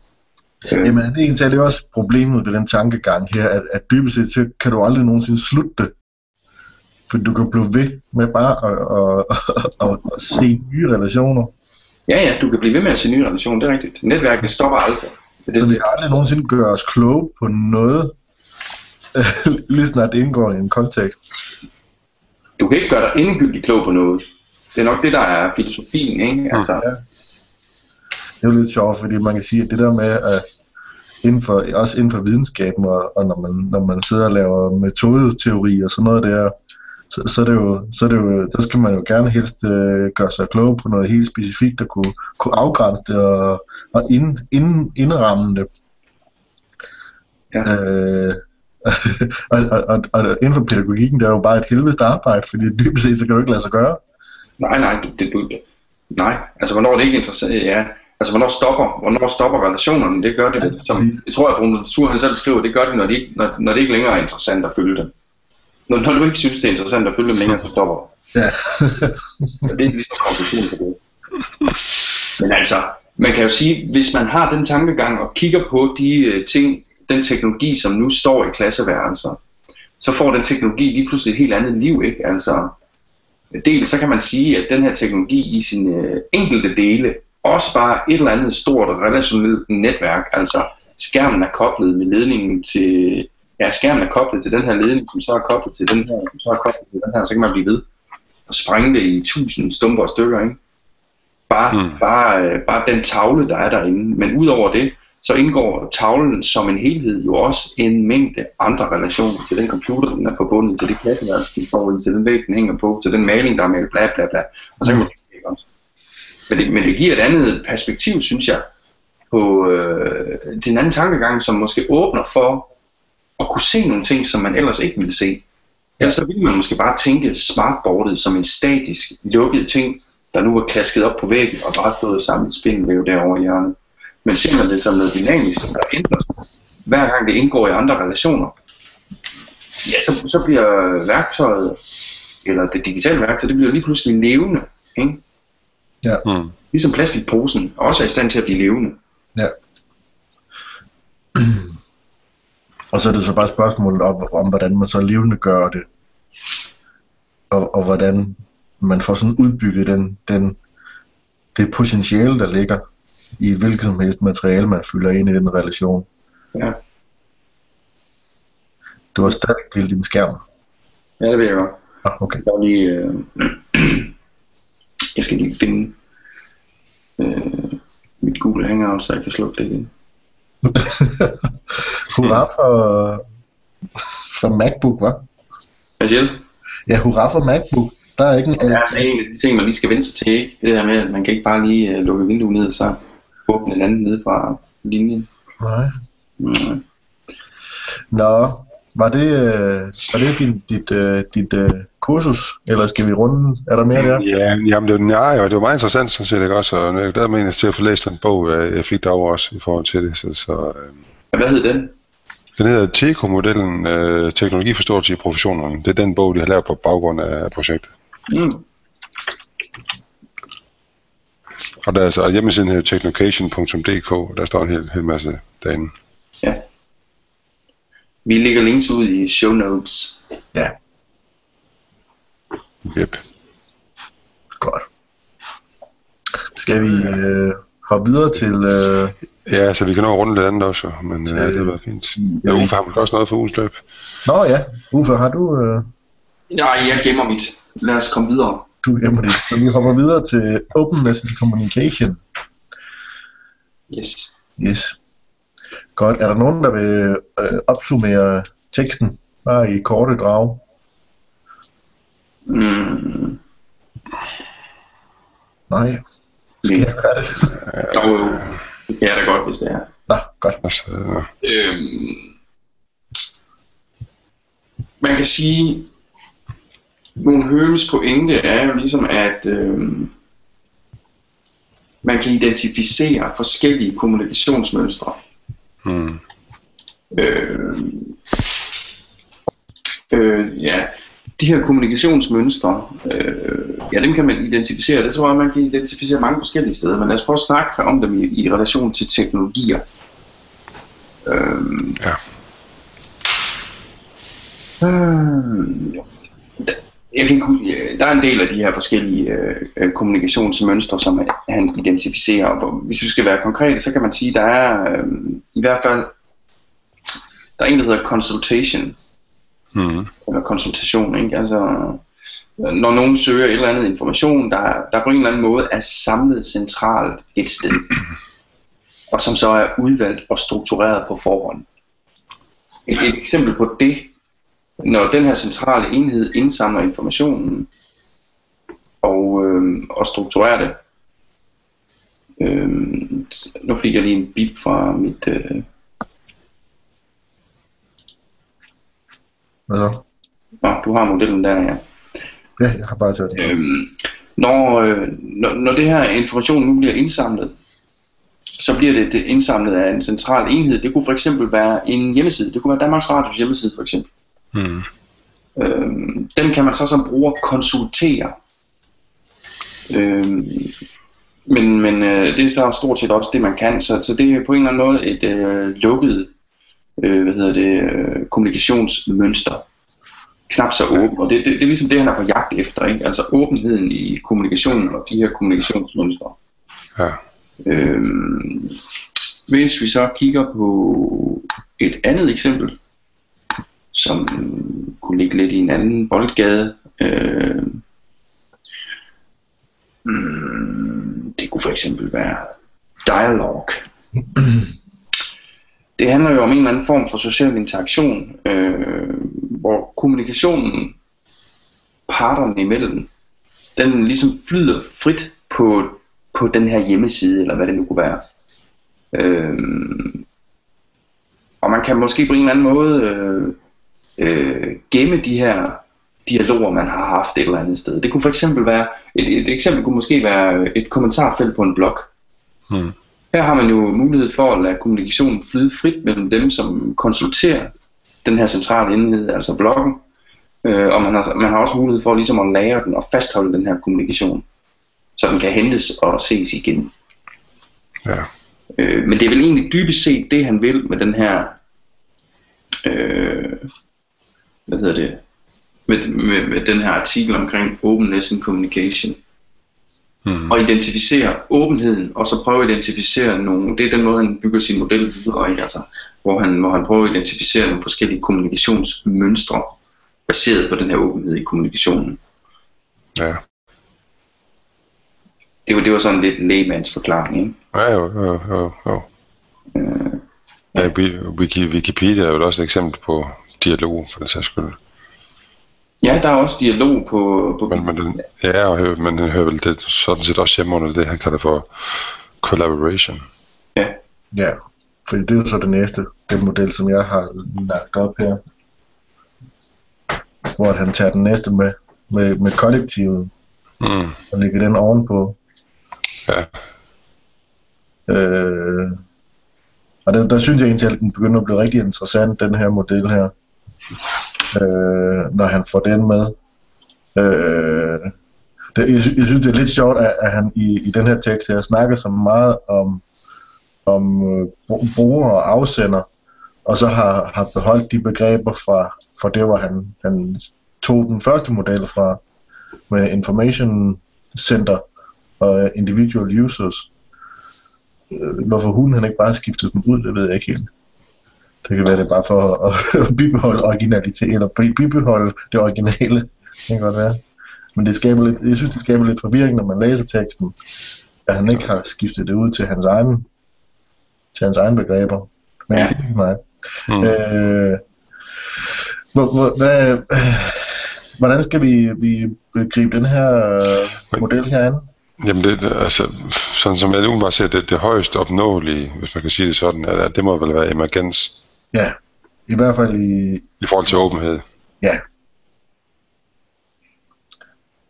øh, jamen, det er egentlig det er også problemet ved den tankegang her, at, at dybest set så kan du aldrig nogensinde slutte det. For du kan blive ved med bare at, at, at, at, at se nye relationer. ja, ja, du kan blive ved med at se nye relationer, det er rigtigt. Netværket stopper aldrig. Det, Så det, vi kan aldrig nogensinde gøre os kloge på noget, [laughs] lige snart det indgår i en kontekst. du kan ikke gøre dig endegyldigt klog på noget. Det er nok det, der er filosofien, ikke? Altså, Ja. Det er jo lidt sjovt, fordi man kan sige, at det der med, at inden for, også inden for videnskaben, og, og når, man, når man sidder og laver metodeteori og sådan noget der, så, så, er det jo, så er det jo, der skal man jo gerne helst øh, gøre sig klog på noget helt specifikt, der kunne, kunne afgrænse det og, og ind, ind, indramme det. Ja. Øh, [laughs] og, og, og, og inden for pædagogikken, det er jo bare et helvedes arbejde, fordi dybest set, så kan du ikke lade sig gøre. nej, nej, det, du, nej, altså hvornår er det ikke interessant, ja, altså hvornår stopper, hvornår stopper relationerne, det gør det, Ja, som, jeg tror, at Bruno Sur han selv skriver, det gør det, når det ikke, når, når det ikke længere er interessant at følge dem. Når, når du ikke synes, det er interessant at følge dem længere, så stopper du. Ja. [laughs] Det er ligesom konklusionen på det. Men altså, man kan jo sige, hvis man har den tankegang og kigger på de øh, ting, den teknologi, som nu står i klasseværelser, så får den teknologi lige pludselig et helt andet liv, ikke? Altså, dels så kan man sige, at den her teknologi i sine øh, enkelte dele også bare et eller andet stort relationelt netværk, altså skærmen er koblet med ledningen til ja, skærmen er koblet til den her ledning, som så er koblet til den her, som så er koblet til den her, så kan man blive ved og sprænge det i tusind stumper og stykker, ikke? Bare, mm. bare, øh, bare den tavle, der er derinde. Men udover det, så indgår tavlen som en helhed jo også en mængde andre relationer til den computer, den er forbundet, til det klasseværelse, den får til den væg, den hænger på, til den maling, der er med, bla bla bla. Og så kan man men det, men det giver et andet perspektiv, synes jeg, på øh, til en anden tankegang, som måske åbner for at kunne se nogle ting, som man ellers ikke ville se. Ja, så ville man måske bare tænke smartboardet som en statisk, lukket ting, der nu er klasket op på væggen og bare stået sammen et spindelvæv derovre i hjørnet. Men ser man det som noget dynamisk, der ændrer sig, hver gang det indgår i andre relationer, ja, så, så bliver værktøjet, eller det digitale værktøj, det bliver lige pludselig levende. Ikke? Ja. Mm. Ligesom plastikposen også er i stand til at blive levende. Ja. Og så er det så bare spørgsmålet om, om hvordan man så levende gør det. Og, og hvordan man får sådan udbygget den, den, det potentiale, der ligger i hvilket som helst materiale, man fylder ind i den relation. Ja. Det var stadig på din skærm. Ja, det vil jeg godt. Ah, okay. Jeg, lige, øh... jeg skal lige finde øh, mit Google Hangout, så jeg kan slukke det igen. [laughs] hurra for, for MacBook, hva'? Hvad siger du? Ja, hurra for MacBook. Der er ikke en Ja, er en af de ting, man lige skal vende sig til. ikke? Det der med, at man kan ikke bare lige uh, lukke vinduet ned, og så åbne et andet ned fra linjen. Nej. Mm. Nå, var det, øh, var det din, dit, øh, dit øh, kursus, eller skal vi runde? Er der mere der? Ja, jamen det, var, ja, det var meget interessant, sådan set, ikke også? Og jeg glæder mig egentlig til at få læst den bog, jeg jeg fik derovre også i forhold til det. Så, så øh, Hvad hed den? den hedder TECO-modellen, øh, Teknologiforståelse i professionerne. Det er den bog, de har lavet på baggrund af projektet. Mm. Og der er så og hjemmesiden hedder technocation.dk, og der står en hel, hel masse derinde. Ja. Vi lægger links ud i show notes. Ja, Yep. godt. Skal vi øh, hoppe videre til... Øh, Ja, så vi kan nå runde lidt andet også, men øh, det har været fint. Ja, Uffe har måske også noget for ugens løb. Nå ja, Uffe, har du... Øh, Nej, jeg gemmer mit. Lad os komme videre. du gemmer det. Så vi hopper videre til Openness and Communication. Yes. Yes. Godt. Er der nogen, der vil øh, opsummere teksten? Bare i korte drag. Mm. Nej. Skal jeg gøre det? [laughs] Jo, jo. Det kan jeg da godt, hvis det er. Nå, godt. Altså, Øhm, man kan sige, nogle Hømes pointe er jo ligesom, at øhm, man kan identificere forskellige kommunikationsmønstre. Hmm. Øh, øh, ja, de her kommunikationsmønstre, øh, ja, dem kan man identificere. Det tror jeg, man kan identificere mange forskellige steder, men lad os prøve at snakke om dem i, i relation til teknologier. Øh, Ja. Øh, jeg kan hu- der er en del af de her forskellige øh, øh, kommunikationsmønstre, som han identificerer. Og hvis vi skal være konkrete, så kan man sige, at der er øh, i hvert fald der er en, der hedder consultation, Hmm. eller konsultation. Ikke? Altså, når nogen søger et eller andet information, der, der på en eller anden måde er samlet centralt et sted, og som så er udvalgt og struktureret på forhånd. Et, et eksempel på det, når den her centrale enhed indsamler informationen og, øh, og strukturerer det. Øh, nu fik jeg lige en bip fra mit... Øh, Hvad så? nå, du har modellen der, ja. Ja, jeg har bare taget det. Øhm, når, øh, når, når det her information nu bliver indsamlet, så bliver det, det indsamlet af en central enhed. Det kunne for eksempel være en hjemmeside. Det kunne være Danmarks Radios hjemmeside for eksempel. Hmm. Øhm, den kan man så som bruger konsultere. Øhm, men men øh, det er så stort set også det, man kan. Så, så det er på en eller anden måde et øh, lukket øh, hvad hedder det, øh, kommunikationsmønster. Knap så åben. Og det, det, det er ligesom det, han er på jagt efter. Ikke? Altså åbenheden i kommunikationen og de her kommunikationsmønstre. Ja. Øhm, hvis vi så kigger på et andet eksempel, som kunne ligge lidt i en anden boldgade. Øh, mm, det kunne for eksempel være dialog. [clears throat] Det handler jo om en eller anden form for social interaktion, øh, hvor kommunikationen parterne imellem, den ligesom flyder frit på, på den her hjemmeside, eller hvad det nu kunne være. Øh, og man kan måske på en eller anden måde øh, øh, gemme de her dialoger, man har haft et eller andet sted. Det kunne for eksempel være, et, et eksempel kunne måske være et kommentarfelt på en blog. Hmm. Her har man jo mulighed for at lade kommunikationen flyde frit mellem dem, som konsulterer den her centrale enhed, altså bloggen, øh, og man har, man har også mulighed for ligesom at lære den og fastholde den her kommunikation, så den kan hentes og ses igen. Ja. Øh, men det er vel egentlig dybest set det, han vil med den her, øh, hvad hedder det, med, med, med den her artikel omkring openness in communication. Mm. Og identificere åbenheden, og så prøve at identificere nogle, det er den måde, han bygger sin model videre i, altså, hvor, han, hvor han prøver at identificere nogle forskellige kommunikationsmønstre, baseret på den her åbenhed i kommunikationen. Ja. Det var, det var sådan lidt lægemands forklaring, ikke? Ja, jo, jo, jo, jo. Øh, ja, Wiki, Wikipedia er jo også et eksempel på dialog, for den sags skyld. Ja, der er også dialog på... på men, men den, ja, og, men den hører vel det, sådan set også hjemme under det, han kalder for collaboration. Ja. Ja, for det er jo så det næste, den model, som jeg har lagt op her. Hvor han tager den næste med, med, med kollektivet, mm. og lægger den ovenpå. Ja. Øh, og der, der synes jeg egentlig, at den begynder at blive rigtig interessant, den her model her øh, når han får den med. Øh, det, jeg, jeg synes, det er lidt sjovt, at, at han i, i den her tekst her snakker så meget om, om øh, bruger og afsender, og så har, har beholdt de begreber fra, fra det, hvor han, han tog den første model fra, med Information Center og Individual Users. Øh, hvorfor hun han ikke bare skiftede dem ud, det ved jeg ikke helt. Det kan være det bare for at, at [laughs] bibeholde originalitet, eller bibeholde det originale. Det kan godt være. Men det skaber lidt, jeg synes, det skaber lidt forvirring, når man læser teksten, at han ikke har skiftet det ud til hans egen, til hans egen begreber. Men ja. det er mig. Mm. Øh, hvor, hvor, hvad, hvordan skal vi, vi gribe den her model her an? Jamen det, altså, sådan som jeg nu bare ser, det, det højst opnåelige, hvis man kan sige det sådan, at det må vel være emergens. Ja, i hvert fald i... I forhold til åbenhed. Ja.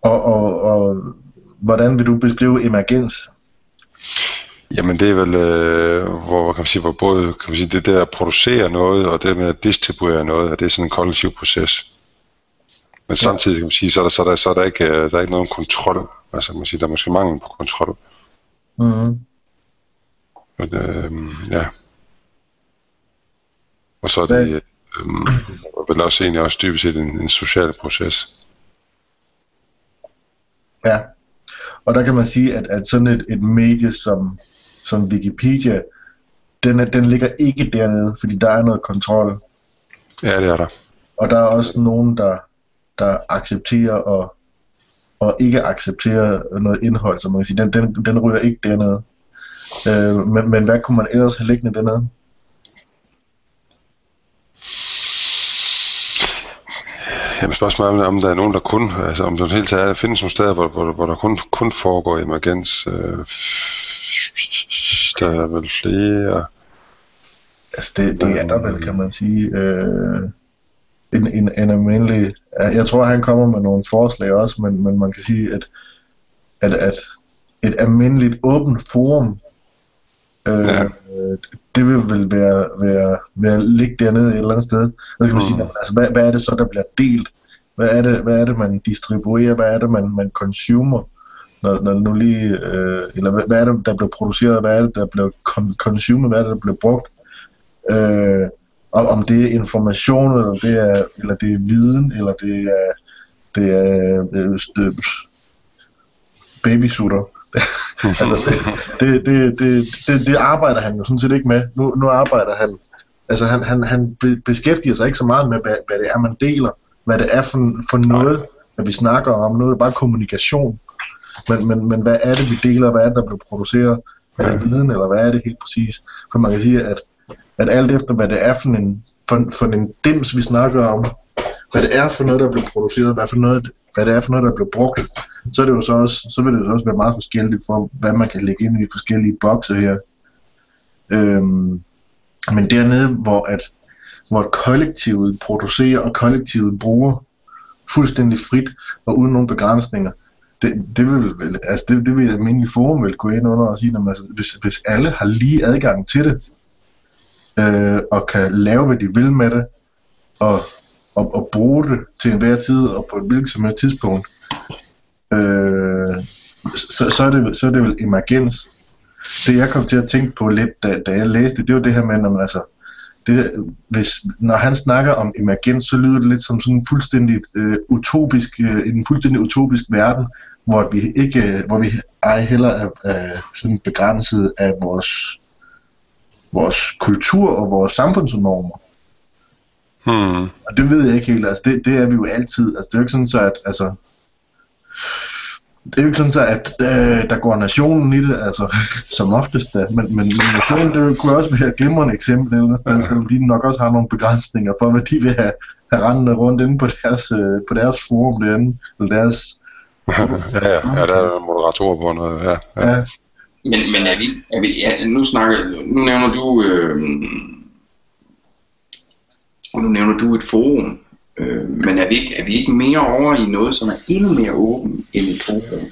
Og, og, og hvordan vil du beskrive emergens? Jamen det er vel, øh, hvor, kan man sige, hvor både kan man sige, det der at producere noget, og det med at distribuere noget, at det er sådan en kollektiv proces. Men ja. samtidig kan man sige, så er der, så er der, så er der, ikke, der er ikke nogen kontrol. Altså man kan sige, der er måske mangel på kontrol. Mm-hmm. Men, øh, ja. Og så er det øh, vel også egentlig også dybest set en, en social proces. Ja, og der kan man sige, at, at sådan et, et medie som, som Wikipedia, den, er, den ligger ikke dernede, fordi der er noget kontrol. Ja, det er der. Og der er også nogen, der, der accepterer og, og ikke accepterer noget indhold, så man kan sige, den, den, den ryger ikke dernede. Øh, men, men hvad kunne man ellers have liggende dernede? Jamen spørgsmålet er, om der er nogen, der kun, altså om der helt taget findes nogle steder, hvor, hvor, hvor der kun, kun foregår emergens. Øh, der er vel flere. Altså det, det er der vel, kan man sige. Øh, en, en, en almindelig... Jeg tror, han kommer med nogle forslag også, men, men man kan sige, at, at, at et almindeligt åbent forum, øh, ja. det vil vel være, være, være ligge dernede et eller andet sted. Så kan man sige, mm. altså, hvad, hvad er det så, der bliver delt? Hvad er det, hvad er det man distribuerer? Hvad er det, man, man consumer? Når, når nu lige, øh, eller hvad, hvad er det, der bliver produceret? Hvad er det, der bliver consumed? Hvad er det, der bliver brugt? Øh, om, om det er information, eller det er, eller det er viden, eller det er, det er øh, øh, babysutter. [laughs] altså det, det, det, det, det, det arbejder han jo sådan set ikke med. Nu, nu arbejder han Altså han, han, han be- beskæftiger sig ikke så meget med, hvad, hvad det er, man deler, hvad det er for, for noget, at vi snakker om, noget er bare kommunikation. Men, men, men hvad er det, vi deler, hvad er det, der bliver produceret? Er det viden, eller hvad er det helt præcis? For man kan sige, at, at alt efter, hvad det er for en, for, for en dims, vi snakker om, hvad det er for noget, der bliver produceret, hvad, for noget, hvad det er for noget, der bliver brugt, så, er det jo så, også, så vil det jo også være meget forskelligt for, hvad man kan lægge ind i de forskellige bokse her. Øhm, men dernede, hvor, at, hvor kollektivet producerer og kollektivet bruger fuldstændig frit og uden nogen begrænsninger, det, det vil vel, altså det, det vil et almindeligt forum vel gå ind under og sige, at altså, hvis, hvis alle har lige adgang til det, øh, og kan lave, hvad de vil med det, og, og, og bruge det til enhver tid og på et hvilket som helst tidspunkt, øh, så, så, er det, så er det vel emergens. Det jeg kom til at tænke på lidt, da, da jeg læste det, var det her med, når man altså, det, hvis, når han snakker om emergens, så lyder det lidt som sådan en fuldstændig øh, utopisk, øh, en fuldstændig utopisk verden, hvor vi ikke, øh, hvor vi ej heller er, er sådan begrænset af vores, vores kultur og vores samfundsnormer. Hmm. Og det ved jeg ikke helt, altså det, det er vi jo altid, altså det er jo ikke sådan så, at altså, det er jo ikke sådan så, at øh, der går nationen i det, altså [laughs] som oftest da, men, men, men nationen det kunne også være et glimrende eksempel, eller sted, selvom de nok også har nogle begrænsninger for, hvad de vil have, have rendende rundt inde på deres, øh, på deres forum derinde, eller deres [laughs] ja, ja, ja, der er moderatorer på noget, ja. ja. Ja, Men, men er vi, er vi ja, nu snakker, nu nævner du, øh, nu nævner du et forum, øh, men er vi, ikke, er vi ikke mere over i noget, som er endnu mere åben end et forum?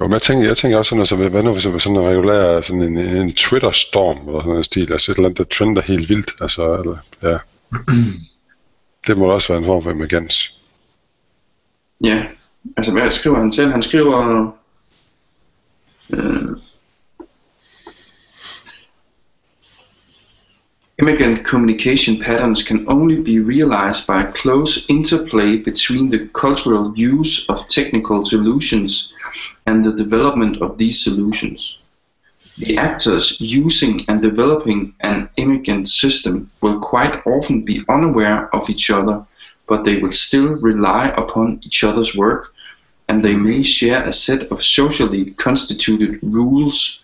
Jo, men jeg tænker, jeg tænker også sådan, altså, hvad nu hvis det var sådan en regulær, sådan en, en Twitter-storm, eller sådan en stil, altså et eller andet, der trender helt vildt, altså, eller, ja. [clears throat] det må også være en form for emergens. Ja, altså hvad skriver han selv? Han skriver... Øh, Immigrant communication patterns can only be realized by a close interplay between the cultural use of technical solutions and the development of these solutions. The actors using and developing an immigrant system will quite often be unaware of each other, but they will still rely upon each other's work, and they may share a set of socially constituted rules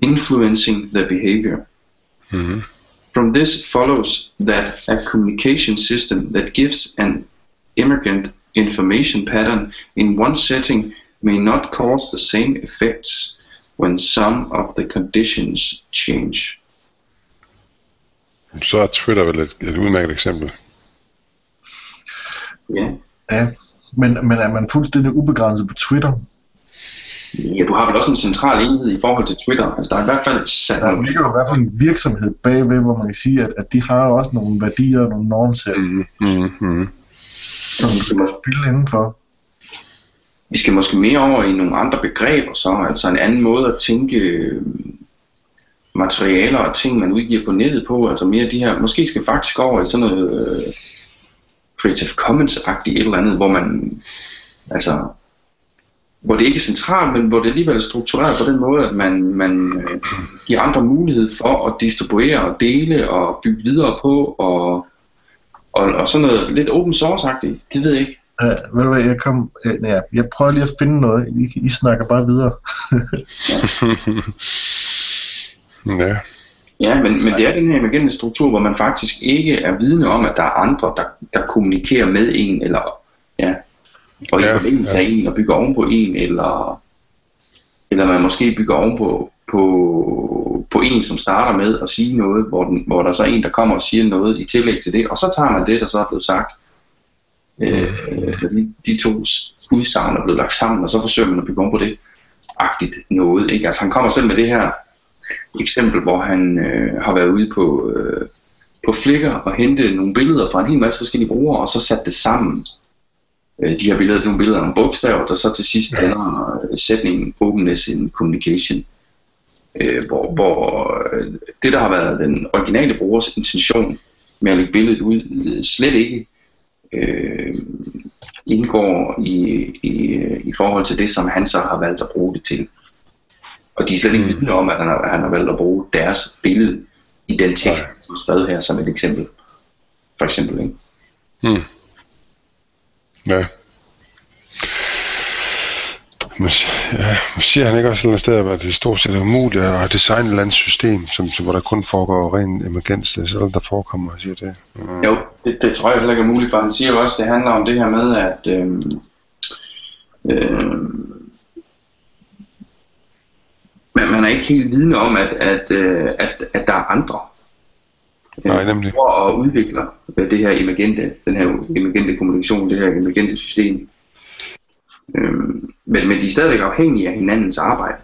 influencing their behavior. Mm-hmm. From this follows that a communication system that gives an immigrant information pattern in one setting may not cause the same effects when some of the conditions change. Så er Twitter vel et, et udmærket eksempel. Ja. ja. Men, men er man fuldstændig ubegrænset på Twitter? Ja, du har vel også en central enhed i forhold til Twitter. Altså der er i hvert fald sat Der ligger jo i hvert fald en virksomhed bagved, hvor man kan sige, at, at de har jo også nogle værdier og nogle normsæt, Mm, mm, mm. som de skal spille indenfor. vi skal måske mere over i nogle andre begreber så, altså en anden måde at tænke øh, materialer og ting, man udgiver på nettet på, altså mere de her, måske skal faktisk over i sådan noget øh, Creative Commons-agtigt et eller andet, hvor man, altså, hvor det ikke er centralt, men hvor det alligevel er struktureret på den måde, at man, man øh, giver andre mulighed for at distribuere og dele og bygge videre på, og, og, og sådan noget lidt open source-agtigt, det ved jeg ikke. Ja, ved du hvad, jeg, kom, øh, ja, jeg prøver lige at finde noget. I, I snakker bare videre. [laughs] ja. Ja, men, men det er den her emergente struktur, hvor man faktisk ikke er vidne om, at der er andre, der, der kommunikerer med en, eller ja, og i Ja, forlængelse af en, og bygger ovenpå en, eller, eller man måske bygger ovenpå på, på en, som starter med at sige noget, hvor, den, hvor der så er en, der kommer og siger noget i tillæg til det, og så tager man det, der så er blevet sagt. Øh, og de, de to udsagn er blevet lagt sammen, og så forsøger man at bygge ovenpå det agtigt noget. Ikke? Altså han kommer selv med det her eksempel, hvor han øh, har været ude på, øh, på Flickr og hente nogle billeder fra en hel masse forskellige brugere, og så sat det sammen. Øh, de her billeder, det er nogle billeder af nogle bogstaver, der så til sidst ender øh, sætningen openness in communication. Øh, hvor hvor øh, det, der har været den originale brugers intention med at lægge billedet ud, øh, slet ikke øh, indgår i, i, i forhold til det, som han så har valgt at bruge det til. Og de er slet ikke vidne om, at han har, han har valgt at bruge deres billede i den tekst, som er skrevet her som et eksempel. For eksempel, ikke? Hmm. Ja. Men, ja, men siger han ikke også et eller andet sted, at det stort set er umuligt at designe et eller andet system, som, hvor der kun foregår ren emergens, selvom der forekommer, siger det. Mm. Jo, det, det tror jeg heller ikke er muligt, for han siger jo også, at det handler om det her med, at øh, øh, man, man er ikke helt vidne om, at, at, øh, at, at der er andre, Nej, nemlig. Og udvikler det her emergente, den her emergente kommunikation, det her emergente system. Øhm, men, men de er stadigvæk afhængige af hinandens arbejde.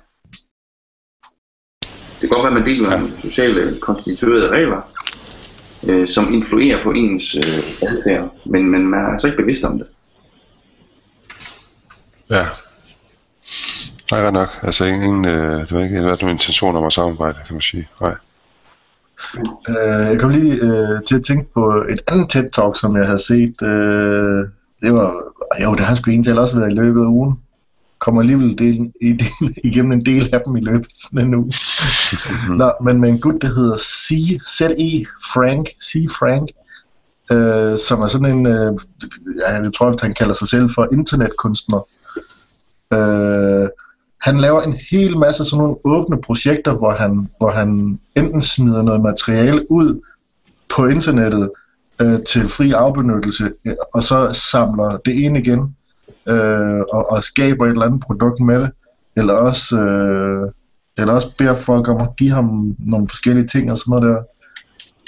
Det kan godt være, at man deler ja. sociale konstituerede regler, øh, som influerer på ens øh, adfærd, men, men man er altså ikke bevidst om det. Ja. Nej, ret nok. Altså ingen, øh, det var ikke været nogen intention om at samarbejde, kan man sige. Nej. Øh, jeg kom lige øh, til at tænke på et andet TED-talk, som jeg havde set. Øh, det var, jo, det har sgu egentlig også været i løbet af ugen. Kommer alligevel del, i, del, [laughs] igennem en del af dem i løbet af sådan en uge. [laughs] Nå, men med en gut, der hedder C, Z-E Frank, C. Frank, øh, som er sådan en, øh, jeg tror, at han kalder sig selv for internetkunstner. Øh, han laver en hel masse sådan nogle åbne projekter, hvor han, hvor han enten smider noget materiale ud på internettet øh, til fri afbenyttelse, øh, og så samler det ind igen, øh, og, og skaber et eller andet produkt med det, eller også, øh, eller også beder folk om at give ham nogle forskellige ting og sådan noget der.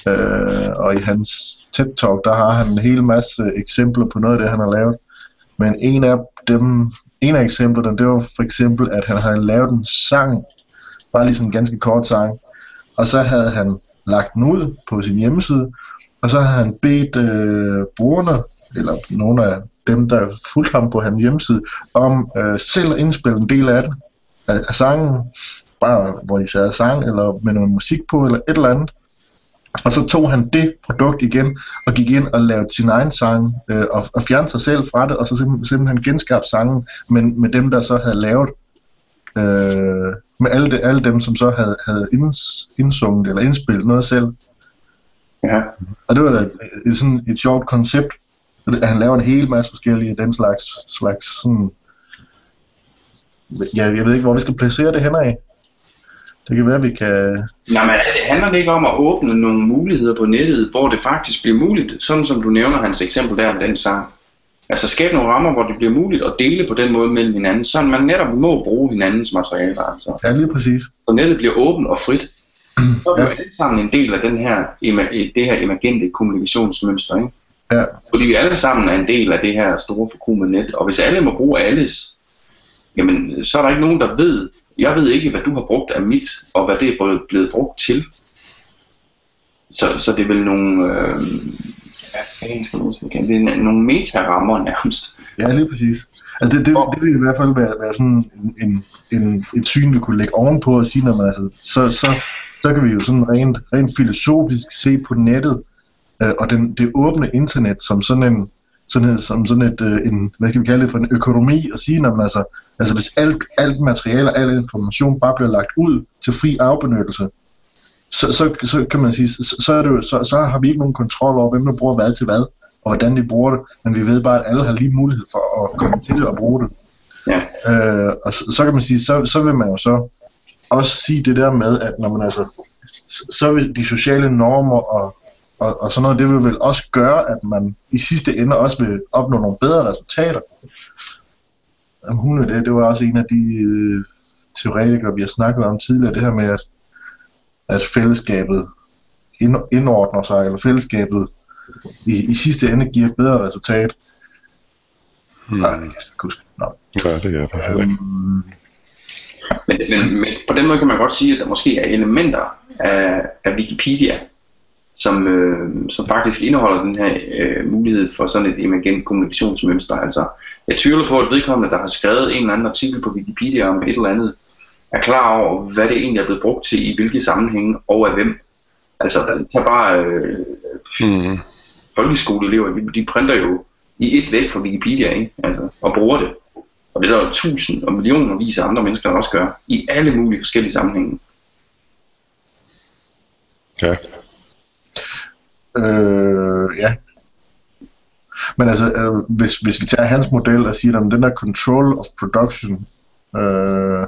Øh, og i hans TED-talk, der har han en hel masse eksempler på noget af det, han har lavet. Men en af dem, en af eksemplerne, det var for eksempel, at han havde lavet en sang, bare ligesom en ganske kort sang, og så havde han lagt den ud på sin hjemmeside, og så havde han bedt øh, brugerne, eller nogle af dem, der fulgte ham på hans hjemmeside, om øh, selv at indspille en del af det, af, af sangen, bare hvor de sad sang, eller med noget musik på, eller et eller andet. Og så tog han det produkt igen, og gik ind og lavede sin egen sang, øh, og, og fjernede sig selv fra det, og så simpelthen, simpelthen genskabte sangen, men med dem, der så havde lavet, øh, med alle, de, alle dem, som så havde, havde inds, indsunget eller indspillet noget selv. Ja. Og det var da et, et, sådan et sjovt koncept, at han laver en hel masse forskellige den slags, slags sådan, ja, jeg ved ikke, hvor vi skal placere det henad. Det kan være, at vi kan... Nej, men det handler ikke om at åbne nogle muligheder på nettet, hvor det faktisk bliver muligt, sådan som du nævner hans eksempel der med den sang. Altså skabe nogle rammer, hvor det bliver muligt at dele på den måde mellem hinanden, så man netop må bruge hinandens materialer. Altså. Ja, lige præcis. Så nettet bliver åbent og frit. Så er vi ja. alle sammen en del af den her, det her emergente kommunikationsmønster. Ikke? Ja. Fordi vi alle sammen er en del af det her store forkrumede net, og hvis alle må bruge alles, jamen så er der ikke nogen, der ved, jeg ved ikke, hvad du har brugt af mit, og hvad det er blevet brugt til. Så, så det er vel nogle, øh, det er nogle metarammer nærmest. Ja, lige præcis. Altså det, det, det vil i hvert fald være, være sådan en, en, en, et syn, vi kunne lægge ovenpå og sige, når man, altså, så, så, så kan vi jo sådan rent, rent filosofisk se på nettet, øh, og den, det åbne internet som sådan en, sådan, som sådan et, øh, en, hvad kan vi kalde det for en økonomi, og sige, når man altså, altså hvis alt, alt materiale og al information bare bliver lagt ud til fri afbenyttelse, så, så, så kan man sige, så, så, er det jo, så, så har vi ikke nogen kontrol over, hvem der bruger hvad til hvad, og hvordan de bruger det, men vi ved bare, at alle har lige mulighed for at komme til det og bruge det. Ja. Øh, og så, så kan man sige, så, så vil man jo så også sige det der med, at når man altså, så vil de sociale normer og og, og sådan noget, det vil vel også gøre, at man i sidste ende også vil opnå nogle bedre resultater. Jamen, hun er det, det var også en af de øh, teoretikere, vi har snakket om tidligere, det her med, at, at fællesskabet ind, indordner sig, eller fællesskabet i, i sidste ende giver et bedre resultat. Hmm. Nej, det kan jeg ikke huske. Nå. Ja, det er jeg ikke. Um, men, men, men på den måde kan man godt sige, at der måske er elementer af, af Wikipedia, som, øh, som faktisk indeholder den her øh, mulighed for sådan et emergent kommunikationsmønster. Altså, jeg tvivler på, at vedkommende, der har skrevet en eller anden artikel på Wikipedia om et eller andet, er klar over, hvad det egentlig er blevet brugt til, i hvilke sammenhænge og af hvem. Altså, tag bare øh, hmm. folkeskoleelever, de printer jo i et væk fra Wikipedia, ikke? Altså, og bruger det. Og det er der tusind og millioner vis af andre mennesker, der også gør, i alle mulige forskellige sammenhænge. Ja. Øh, ja. Men altså, øh, hvis, hvis vi tager hans model og siger, at den der control of production, øh,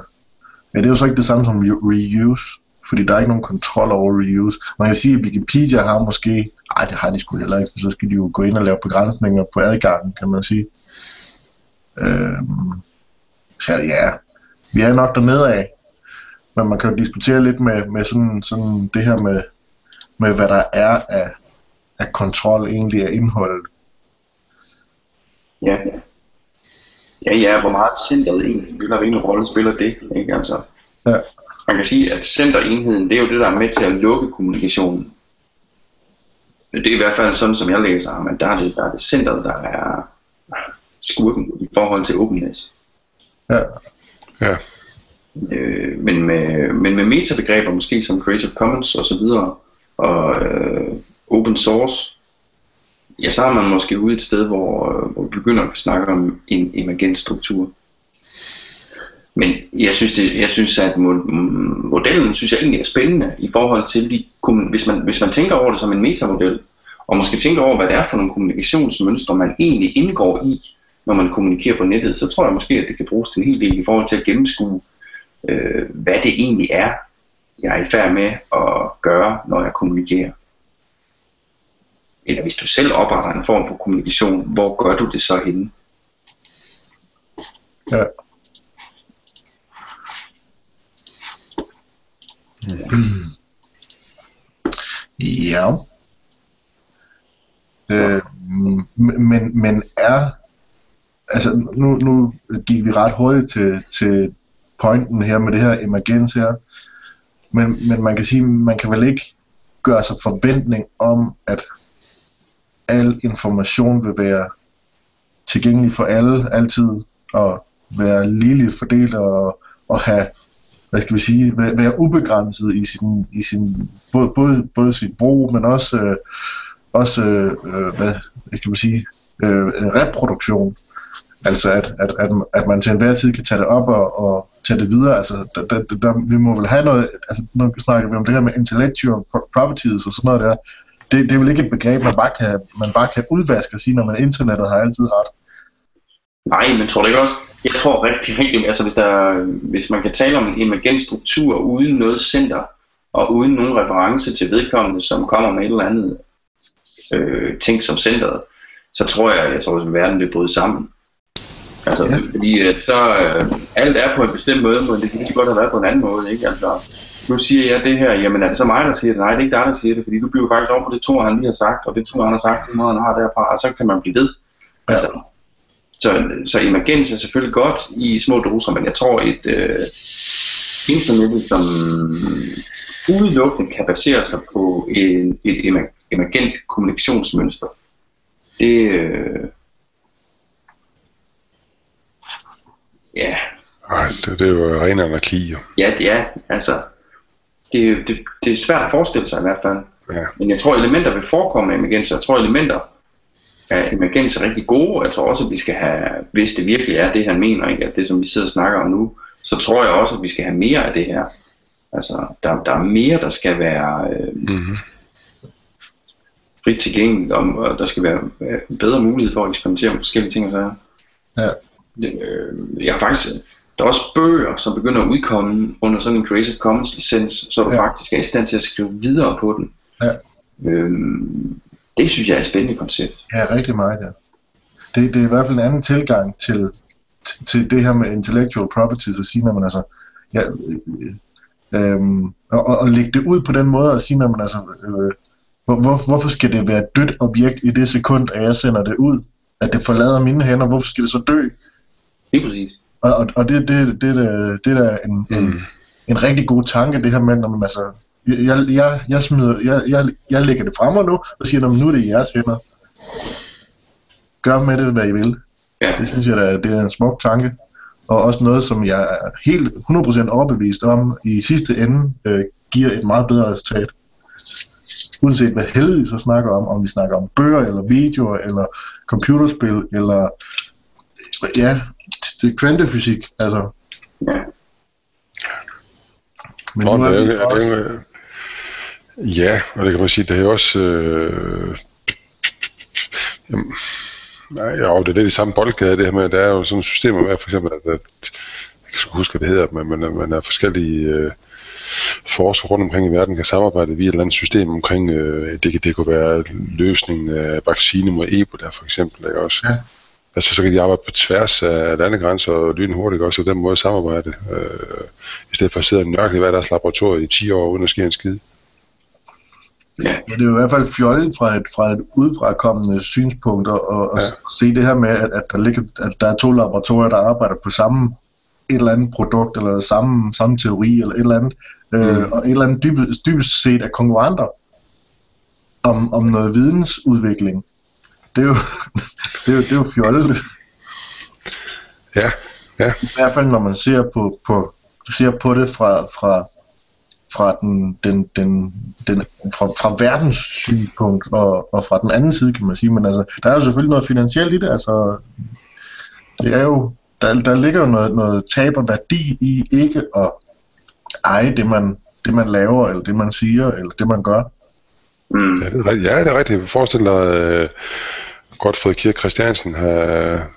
ja, det er jo så ikke det samme som reuse, fordi der er ikke nogen kontrol over reuse. Man kan sige, at Wikipedia har måske, nej det har de sgu heller ikke, for så skal de jo gå ind og lave begrænsninger på adgangen, kan man sige. Øh, så ja, vi er nok dernede af, men man kan jo diskutere lidt med, med sådan, sådan det her med, med, hvad der er af, af kontrol egentlig af indholdet. Ja. Ja, ja, hvor meget centret egentlig spiller, hvilken rolle spiller det, ikke altså? Ja. Man kan sige, at centerenheden, det er jo det, der er med til at lukke kommunikationen. Det er i hvert fald sådan, som jeg læser ham, at der er det, der er det centret, der er skurken i forhold til openness. Ja, Ja. Øh, men, med, men med metabegreber, måske som Creative Commons og så videre, og øh, open source, ja, så er man måske ude et sted, hvor, øh, hvor vi begynder at snakke om en emergent struktur. Men jeg synes, det, jeg synes at mm, modellen synes jeg egentlig er spændende i forhold til, de, hvis, man, hvis man tænker over det som en metamodel, og måske tænker over, hvad det er for nogle kommunikationsmønstre, man egentlig indgår i, når man kommunikerer på nettet, så tror jeg måske, at det kan bruges til en hel del i forhold til at gennemskue, øh, hvad det egentlig er, jeg er i færd med at gøre, når jeg kommunikerer. Eller hvis du selv opretter en form for kommunikation, hvor gør du det så henne? ja. Ja. Øh, men, men er altså nu, nu gik vi ret hurtigt til, til pointen her med det her emergens her men, men man kan sige man kan vel ikke gøre sig forventning om at al information vil være tilgængelig for alle altid og være ligeligt fordelt og, og have hvad skal vi sige, være, være ubegrænset i sin, i sin både, både, både sit brug, men også, øh, også øh, hvad, hvad kan man sige, øh, reproduktion. Altså at, at, at, at man til enhver tid kan tage det op og, og tage det videre. Altså der, der, der, vi må vel have noget, altså nu snakker vi om det her med intellectual properties og sådan noget der. Det, det er vel ikke et begreb, man bare kan, man bare kan udvaske og sige, når man internettet har altid ret. Nej, men tror du ikke også? Jeg tror rigtig, rigtig, altså hvis, der, hvis man kan tale om en emergent struktur uden noget center, og uden nogen reference til vedkommende, som kommer med et eller andet øh, ting som centret, så tror jeg, jeg tror, at verden vil bryde sammen. Altså, ja. fordi at så, øh, alt er på en bestemt måde, men det kan lige så godt have været på en anden måde, ikke? Altså, nu siger jeg det her, jamen er det så mig, der siger det? Nej, det er ikke dig, der siger det, fordi du bliver faktisk over på det to, han lige har sagt, og det to, han har sagt, det måde, han har derfra, og så kan man blive ved. Ja. Altså, så, så emergens er selvfølgelig godt i små doser, men jeg tror et øh, internet, som udelukkende kan basere sig på en, et emer- emergent kommunikationsmønster, det, øh, ja, Ej, det, det er jo ren anarki, jo. ja, det er, altså, det, det, det er svært at forestille sig i hvert fald. Ja. Men jeg tror, elementer vil forekomme af emergens. Jeg tror, elementer af emergens er rigtig gode. Jeg tror også, at vi skal have, hvis det virkelig er det, han mener, ikke? at det, som vi sidder og snakker om nu, så tror jeg også, at vi skal have mere af det her. Altså, der, der er mere, der skal være øh, Mm-hmm. frit tilgængeligt, og, og der skal være øh, bedre mulighed for at eksperimentere med forskellige ting og sager. Ja. Øh, jeg har faktisk, der er også bøger, som begynder at udkomme under sådan en Creative Commons licens, så du Ja. faktisk er i stand til at skrive videre på den. Ja. Øhm, det synes jeg er et spændende koncept. Ja, rigtig meget, ja. Det, det er i hvert fald en anden tilgang til, til, det her med intellectual properties at sige, når man altså, ja, øh, øhm, og, og, og lægge det ud på den måde at sige, når man altså, øh, hvor, hvor, hvorfor skal det være et dødt objekt i det sekund, at jeg sender det ud? At det forlader mine hænder, hvorfor skal det så dø? Lige præcis. Og, og, og det, det, det, det, det er da en, en, Mm. en rigtig god tanke, det her med, når man altså, jeg, jeg, jeg, smider, jeg, jeg, jeg lægger det frem nu, og siger, "Nå, men nu er det i jeres hænder. Gør med det, hvad I vil. Ja. Det synes jeg, da, det er en smuk tanke. Og også noget, som jeg er helt 100% overbevist om, i sidste ende øh, giver et meget bedre resultat. Uanset hvad vi så snakker om, om vi snakker om bøger, eller videoer, eller computerspil, eller ja, det er kvantefysik, altså. Ja. Men Nå, nu det er vi så er, også, det Ja, og det kan man sige, det er jo også... Øh, jamen, nej, jo, det er lidt i samme boldgade, det her med, der er jo sådan et system med, for eksempel, at, at jeg kan huske, hvad det hedder, men man, man er forskellige øh, forskere rundt omkring i verden kan samarbejde via et eller andet system omkring, øh, det, det kunne være løsningen af vaccine mod Ebola for eksempel, ikke også? Ja. Altså så kan de arbejde på tværs af landegrænser og lynhurtigt også, og den måde samarbejde, øh, i stedet for at sidde og nørkle i hver deres laboratorium i 10 år, uden at ske en skid. Ja. det er jo i hvert fald fjollet fra et, fra et udefrakommende synspunkt og, og ja. se det her med, at, at, der ligger, at der er to laboratorier, der arbejder på samme et eller andet produkt, eller samme, samme teori, eller et eller andet, øh, mm. øh, og et eller andet dybest, dybest set af konkurrenter om, om noget vidensudvikling. Det er jo, det er jo, det er jo fjollet. Ja, ja. I hvert fald når man ser på, på, ser på det fra, fra, fra den, den, den, den fra, fra verdens synspunkt og, og fra den anden side kan man sige, men altså der er jo selvfølgelig noget finansielt i det, altså det er jo der, der ligger jo noget, noget tab og værdi i ikke at eje det man, det man laver, eller det man siger, eller det man gør. Mm. Ja, det er rigtigt. Ja, det er rigtigt. Jeg forestiller uh, Godfred Kirk Christiansen har,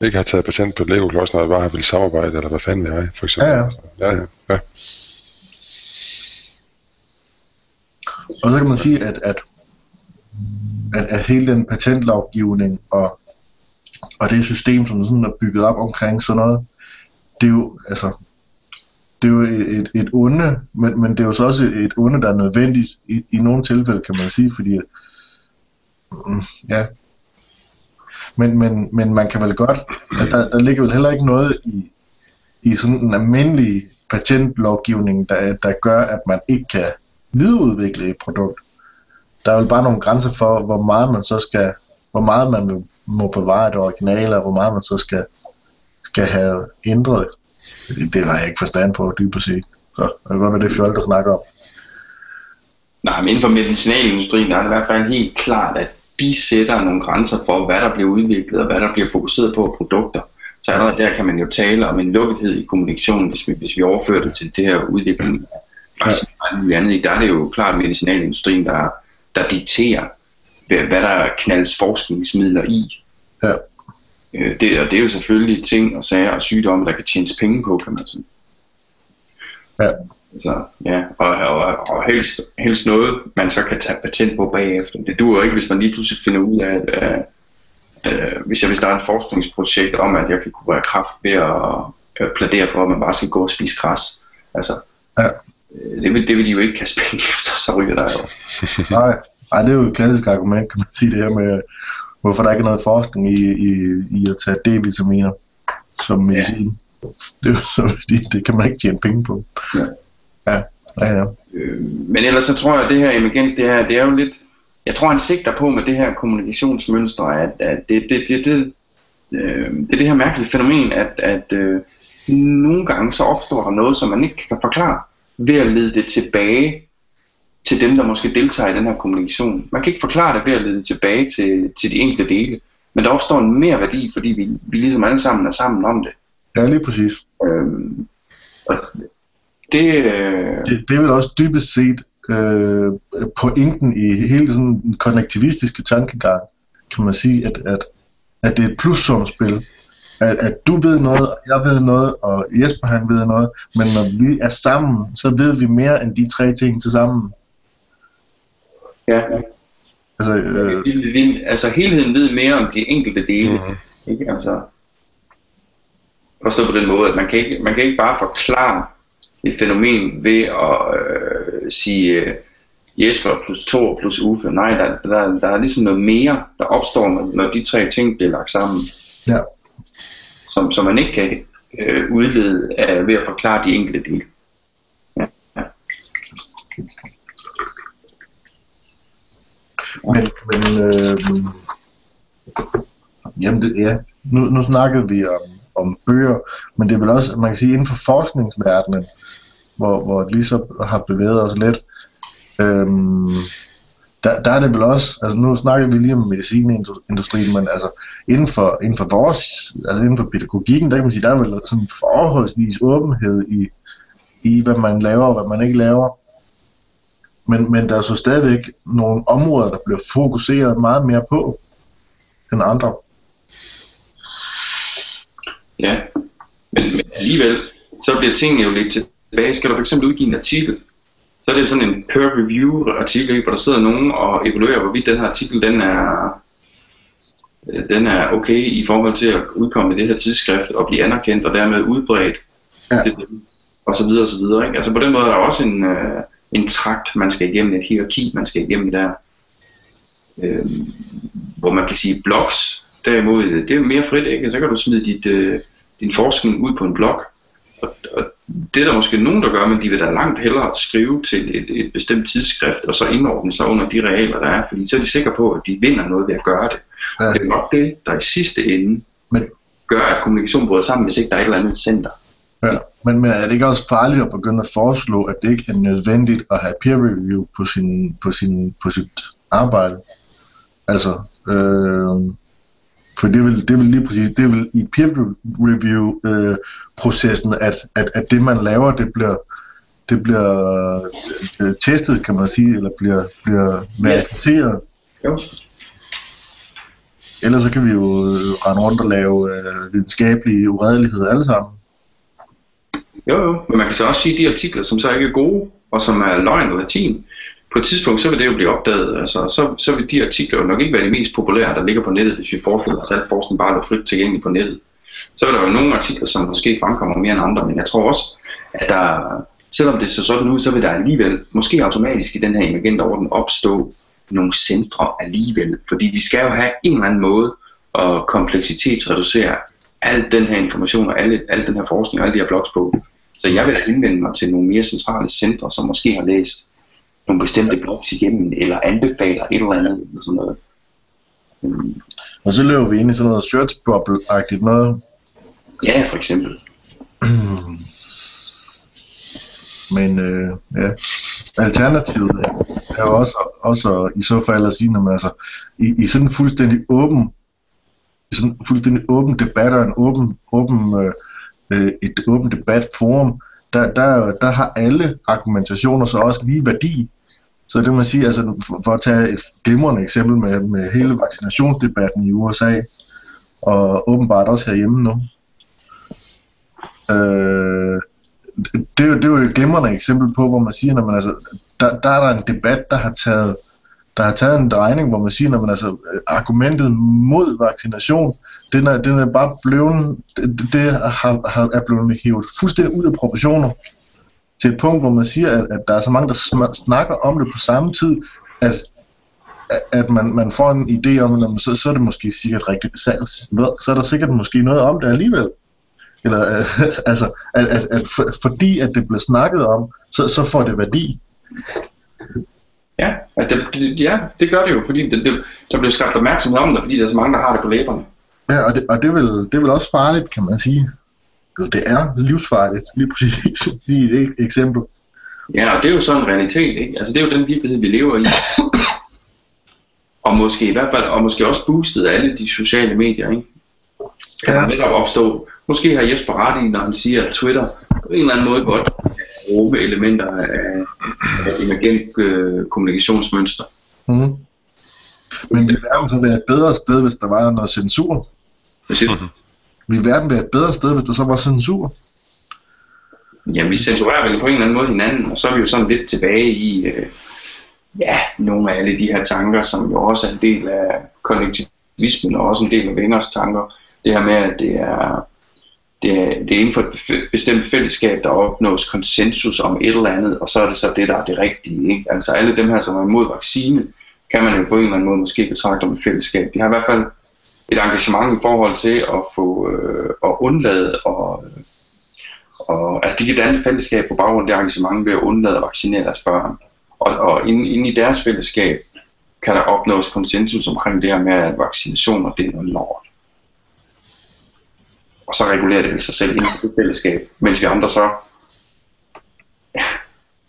ikke har taget patent på Lego Klods, når jeg bare vil samarbejde, eller hvad fanden vil jeg, for eksempel. Ja, ja. ja, ja. ja. Og så kan man sige, at, at, at, at hele den patentlovgivning og, og det system, som sådan er bygget op omkring sådan noget, det er jo, altså, det er jo et, et onde, men, men det er jo så også et onde, der er nødvendigt i, i nogle tilfælde, kan man sige, fordi mm, ja, men, men, men man kan vel godt, altså der, der ligger vel heller ikke noget i, i sådan en almindelig patentlovgivning, der, der gør, at man ikke kan videreudvikle et produkt. Der er vel bare nogle grænser for, hvor meget man så skal, hvor meget man må bevare det originale, og hvor meget man så skal, skal have ændret. Det har jeg ikke forstand på, dybest set. Så hvad var det fjol, der snakker om. Nej, men inden for medicinalindustrien, der er det i hvert fald helt klart, at de sætter nogle grænser for, hvad der bliver udviklet, og hvad der bliver fokuseret på af produkter. Så allerede der kan man jo tale om en lukkethed i kommunikationen, hvis vi, hvis vi overfører det til det her udvikling ja. og andet. Der er det jo klart medicinalindustrien, der, der dikterer, hvad der knaldes forskningsmidler i. Ja. Øh, det, og det er jo selvfølgelig ting og sager og sygdomme, der kan tjenes penge på, kan man sige. Ja. Så, ja, og, og, og helst, helst noget, man så kan tage patent på bagefter. Det duer ikke, hvis man lige pludselig finder ud af, at, at hvis jeg vil starte et forskningsprojekt om, at jeg kan kurere kraft ved at, at pladere for, at man bare skal gå og spise græs. Altså, ja. Øh, det, vil, det vil de jo ikke kaste penge [laughs] efter, så ryger der jo. [laughs] Nej. Ej, det er jo et klassisk argument, kan man sige, det her med, hvorfor der ikke er noget forskning i, i, i at tage D-vitaminer som medicin. Ja. Det er jo så, [laughs] fordi det kan man ikke tjene penge på. Ja. Ja, ja, ja. Øh, men ellers så tror jeg, at det her emergens, det her, det er jo lidt, jeg tror han sigter på med det her kommunikationsmønster, at, at det, det, det, det, øh, det er det her mærkelige fænomen, at, at øh, nogle gange så opstår der noget, som man ikke kan forklare, ved at lede det tilbage til dem, der måske deltager i den her kommunikation. Man kan ikke forklare det ved at lede det tilbage til, til de enkelte dele, men der opstår en mere værdi, fordi vi, vi ligesom alle sammen er sammen om det. Ja, lige præcis. Øhm, og det, øh... det, det er vel også dybest set øh, pointen i hele sådan den konnektivistiske tankegang, kan man sige, at, at, at det er et plussumspil. At, at du ved noget, jeg ved noget, og Jesper han ved noget, men når vi er sammen, så ved vi mere end de tre ting til sammen. Ja. Altså, øh... vi, vi, altså helheden ved mere om de enkelte dele. Mm-hmm. Ikke? Altså, forstå på den måde, at man kan ikke, man kan ikke bare forklare et fænomen ved at øh, sige øh, Jesper plus Thor plus Uffe. Nej, der, der, der er ligesom noget mere, der opstår, når, når de tre ting bliver lagt sammen. Ja. Som, som man ikke kan øh, udlede af, ved at forklare de enkelte dele. Ja. ja. Men, men øh, jamen det, ja, nu, nu snakkede vi om om bøger, men det er vel også, man kan sige, inden for forskningsverdenen, hvor, hvor lige så har bevæget os lidt, øhm, der, der er det vel også, altså nu snakker vi lige om medicinindustrien, men altså inden for, inden for vores, altså inden for pædagogikken, der kan man sige, der er vel sådan forholdsvis åbenhed i, i hvad man laver og hvad man ikke laver. Men, men der er så stadigvæk nogle områder, der bliver fokuseret meget mere på end andre. Ja, men, men alligevel, så bliver tingene jo lidt tilbage. Skal du fx udgive en artikel, så er det sådan en peer review artikel, hvor der sidder nogen og evaluerer, hvorvidt den her artikel den er, den er okay i forhold til at udkomme i det her tidsskrift og blive anerkendt og dermed udbredt. Ja. Og så videre og så videre. Ikke? Altså på den måde er der også en, øh, en trakt, man skal igennem, et hierarki, man skal igennem der. Øh, hvor man kan sige blogs, derimod, det er mere frit, ikke? Så kan du smide dit, øh, din forskning ud på en blog. Og, og det er der måske nogen, der gør, men de vil da langt hellere skrive til et, et bestemt tidsskrift, og så indordne sig under de regler, der er, fordi så er de sikre på, at de vinder noget ved at gøre det. Ja. Det er nok det, der i sidste ende Men, gør, at kommunikation bryder sammen, hvis ikke der er et eller andet center. ja. men, men er det ikke også farligt at begynde at foreslå, at det ikke er nødvendigt at have peer review på, sin, på, sin, på sit arbejde? Altså, øh, for det vil, det vil lige præcis, det vil i peer review øh, processen, at, at, at det man laver, det bliver, det bliver øh, testet, kan man sige, eller bliver, bliver verificeret. Jo. Ellers så kan vi jo øh, rende rundt og lave øh, videnskabelige uredeligheder alle sammen. Jo, jo. Men man kan så også sige, at de artikler, som så ikke er gode, og som er løgn og latin, på et tidspunkt, så vil det jo blive opdaget. Altså, så, så vil de artikler jo nok ikke være de mest populære, der ligger på nettet, hvis vi forestiller os, at al forskning bare er frit tilgængeligt på nettet. Så er der jo nogle artikler, som måske fremkommer mere end andre, men jeg tror også, at der, selvom det ser sådan ud, så vil der alligevel, måske automatisk i den her emergente orden, opstå nogle centre alligevel. Fordi vi skal jo have en eller anden måde at kompleksitetsreducere al den her information og alle, al den her forskning og alle de her blogs på. Så jeg vil da henvende mig til nogle mere centrale centre, som måske har læst nogle bestemte blogs igennem, eller anbefaler et eller andet, eller sådan noget. Mm, Og så løber vi ind i sådan noget search bubble-agtigt noget. Ja, for eksempel. Men øh, ja, alternativet er jo også, også i så fald at sige, når man altså, i, i sådan en fuldstændig åben, i sådan en fuldstændig åben debat og en åben, åben øh, øh, et åben debatforum, der, der, der har alle argumentationer så også lige værdi. Så det må man sige, altså for, at tage et glimrende eksempel med, med hele vaccinationsdebatten i USA, og åbenbart også herhjemme nu. Øh, det, er jo, det er jo et glimrende eksempel på, hvor man siger, når man altså, der, der er der en debat, der har taget der har taget en drejning, hvor man siger, når man altså argumentet mod vaccination, den er, den er bare blevet, det, det har, har, er blevet hævet fuldstændig ud af proportioner til et punkt, hvor man siger, at, at der er så mange, der snakker om det på samme tid, at, at man, man får en idé om, at så, så er det måske sikkert rigtigt, så, så er der sikkert måske noget om det alligevel. Eller, øh, [laughs] altså, at, at, at for, fordi at det bliver snakket om, så, så får det værdi. Ja, at det, ja, det gør det jo, fordi det, det, der bliver skabt opmærksomhed om det, fordi der er så mange, der har det på læberne. Ja, og det, og det, vel, det vel også farligt, kan man sige. Eller Det er livsfarligt, lige præcis, [laughs] lige et eksempel. Ja, og det er jo sådan en realitet, ikke? Altså det er jo den virkelighed, vi lever i. Og måske i hvert fald, og måske også boostet af alle de sociale medier, ikke? Der Ja. har netop opstå. Måske har Jesper ret i, når han siger, at Twitter på en eller anden måde godt kan rumme elementer af, af emergent øh, kommunikationsmønster. Mm. Men ville verden så være et bedre sted, hvis der var noget censur? Hvad siger du? Ville verden være et bedre sted, hvis der så var censur? Ja, vi censurerer vel på en eller anden måde hinanden, og så er vi jo sådan lidt tilbage i, øh, ja, nogle af alle de her tanker, som jo også er en del af kollektivismen, og også en del af venners tanker. Det her med, at det er, det er, det er inden for et bestemt fællesskab, der opnås konsensus om et eller andet, og så er det så det, der er det rigtige. Ikke? Altså alle dem her, som er imod vaccine, kan man jo på en eller anden måde måske betragte om et fællesskab. De har i hvert fald et engagement i forhold til at få øh, at undlade og og altså de kan danne fællesskab på baggrund af det engagement ved at undlade at vaccinere deres børn. Og, og inde, inde i deres fællesskab kan der opnås konsensus omkring det her med, at vaccinationer det er noget lort. Og så regulerer det sig selv inden for det fællesskab, mens vi andre så ja,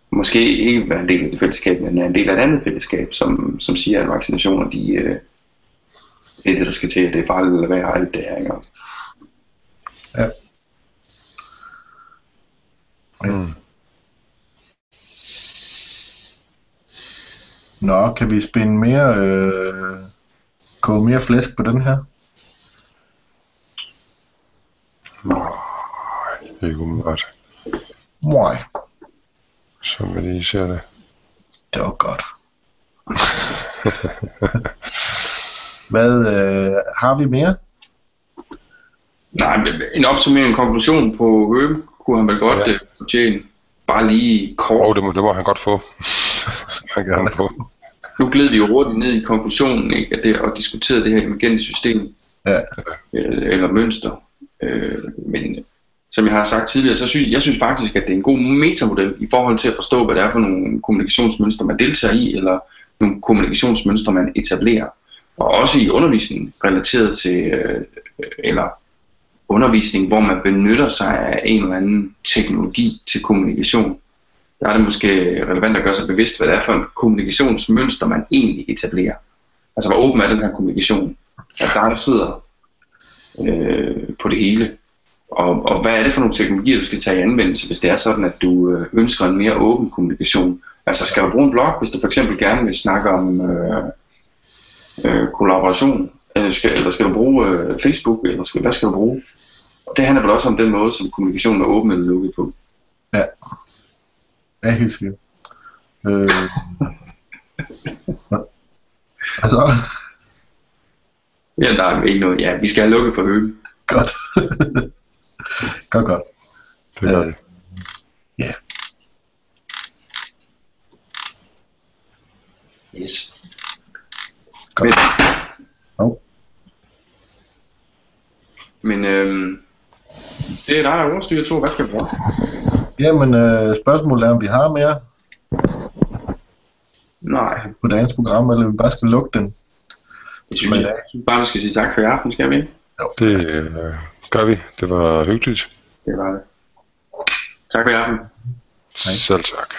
måske ikke er en del af det fællesskab, men er en del af et andet fællesskab, som, som siger, at vaccinationer de, øh, det er det, der skal til, at det er farligt at være og alt det her. Ikke? også? Ja. Mm. Nå, kan vi spænde mere, øh, koge mere flæsk på den her? Ikke umiddelbart, Nej, som jeg lige ser det. det var godt. [laughs] Hvad, øh, har vi mere? Nej, en opsummering, en konklusion på Høbe, kunne han vel godt Ja. ja. fortjene. Bare lige kort. Og det må, det må han godt få. [laughs] han gerne få. Nu gled vi jo hurtigt ned i konklusionen, ikke? At det, og diskuterede det her emergente system, Ja, eller, eller mønster. Øh, men som jeg har sagt tidligere, så synes jeg synes faktisk, at det er en god metamodel i forhold til at forstå, hvad det er for nogle kommunikationsmønstre, man deltager i, eller nogle kommunikationsmønstre, man etablerer. Og også i undervisning relateret til, øh, eller undervisning, hvor man benytter sig af en eller anden teknologi til kommunikation. Der er det måske relevant at gøre sig bevidst, hvad det er for en kommunikationsmønster, man egentlig etablerer. Altså, hvor åben er den her kommunikation? Altså, der er der sidder øh, på det hele. Og, og hvad er det for nogle teknologier, du skal tage i anvendelse, hvis det er sådan, at du øh, ønsker en mere åben kommunikation? Altså, skal du bruge en blog, hvis du for eksempel gerne vil snakke om øh, øh, kollaboration? Eller skal, eller skal du bruge øh, Facebook, eller skal, hvad skal du bruge? Og det handler vel også om den måde, som kommunikationen er åben eller lukket på. ja helt sikkert. Øh, [laughs] altså, Ja, der er ikke noget. Ja, vi skal have lukket for høben. godt. [laughs] godt, godt. Det gør vi. Ja. Yes. Godt. Men, Hov. men øhm, det er dig, der overstyrer to. Hvad skal vi gøre? Jamen, øh, spørgsmålet er, om vi har mere Nej, på dagens program, eller vi bare skal lukke den. det synes jeg. Jeg synes bare, vi skal sige tak for i aften, skal vi ikke? Det øh, gør vi. Det var hyggeligt. Det var det. Tak for i aften. Selv tak.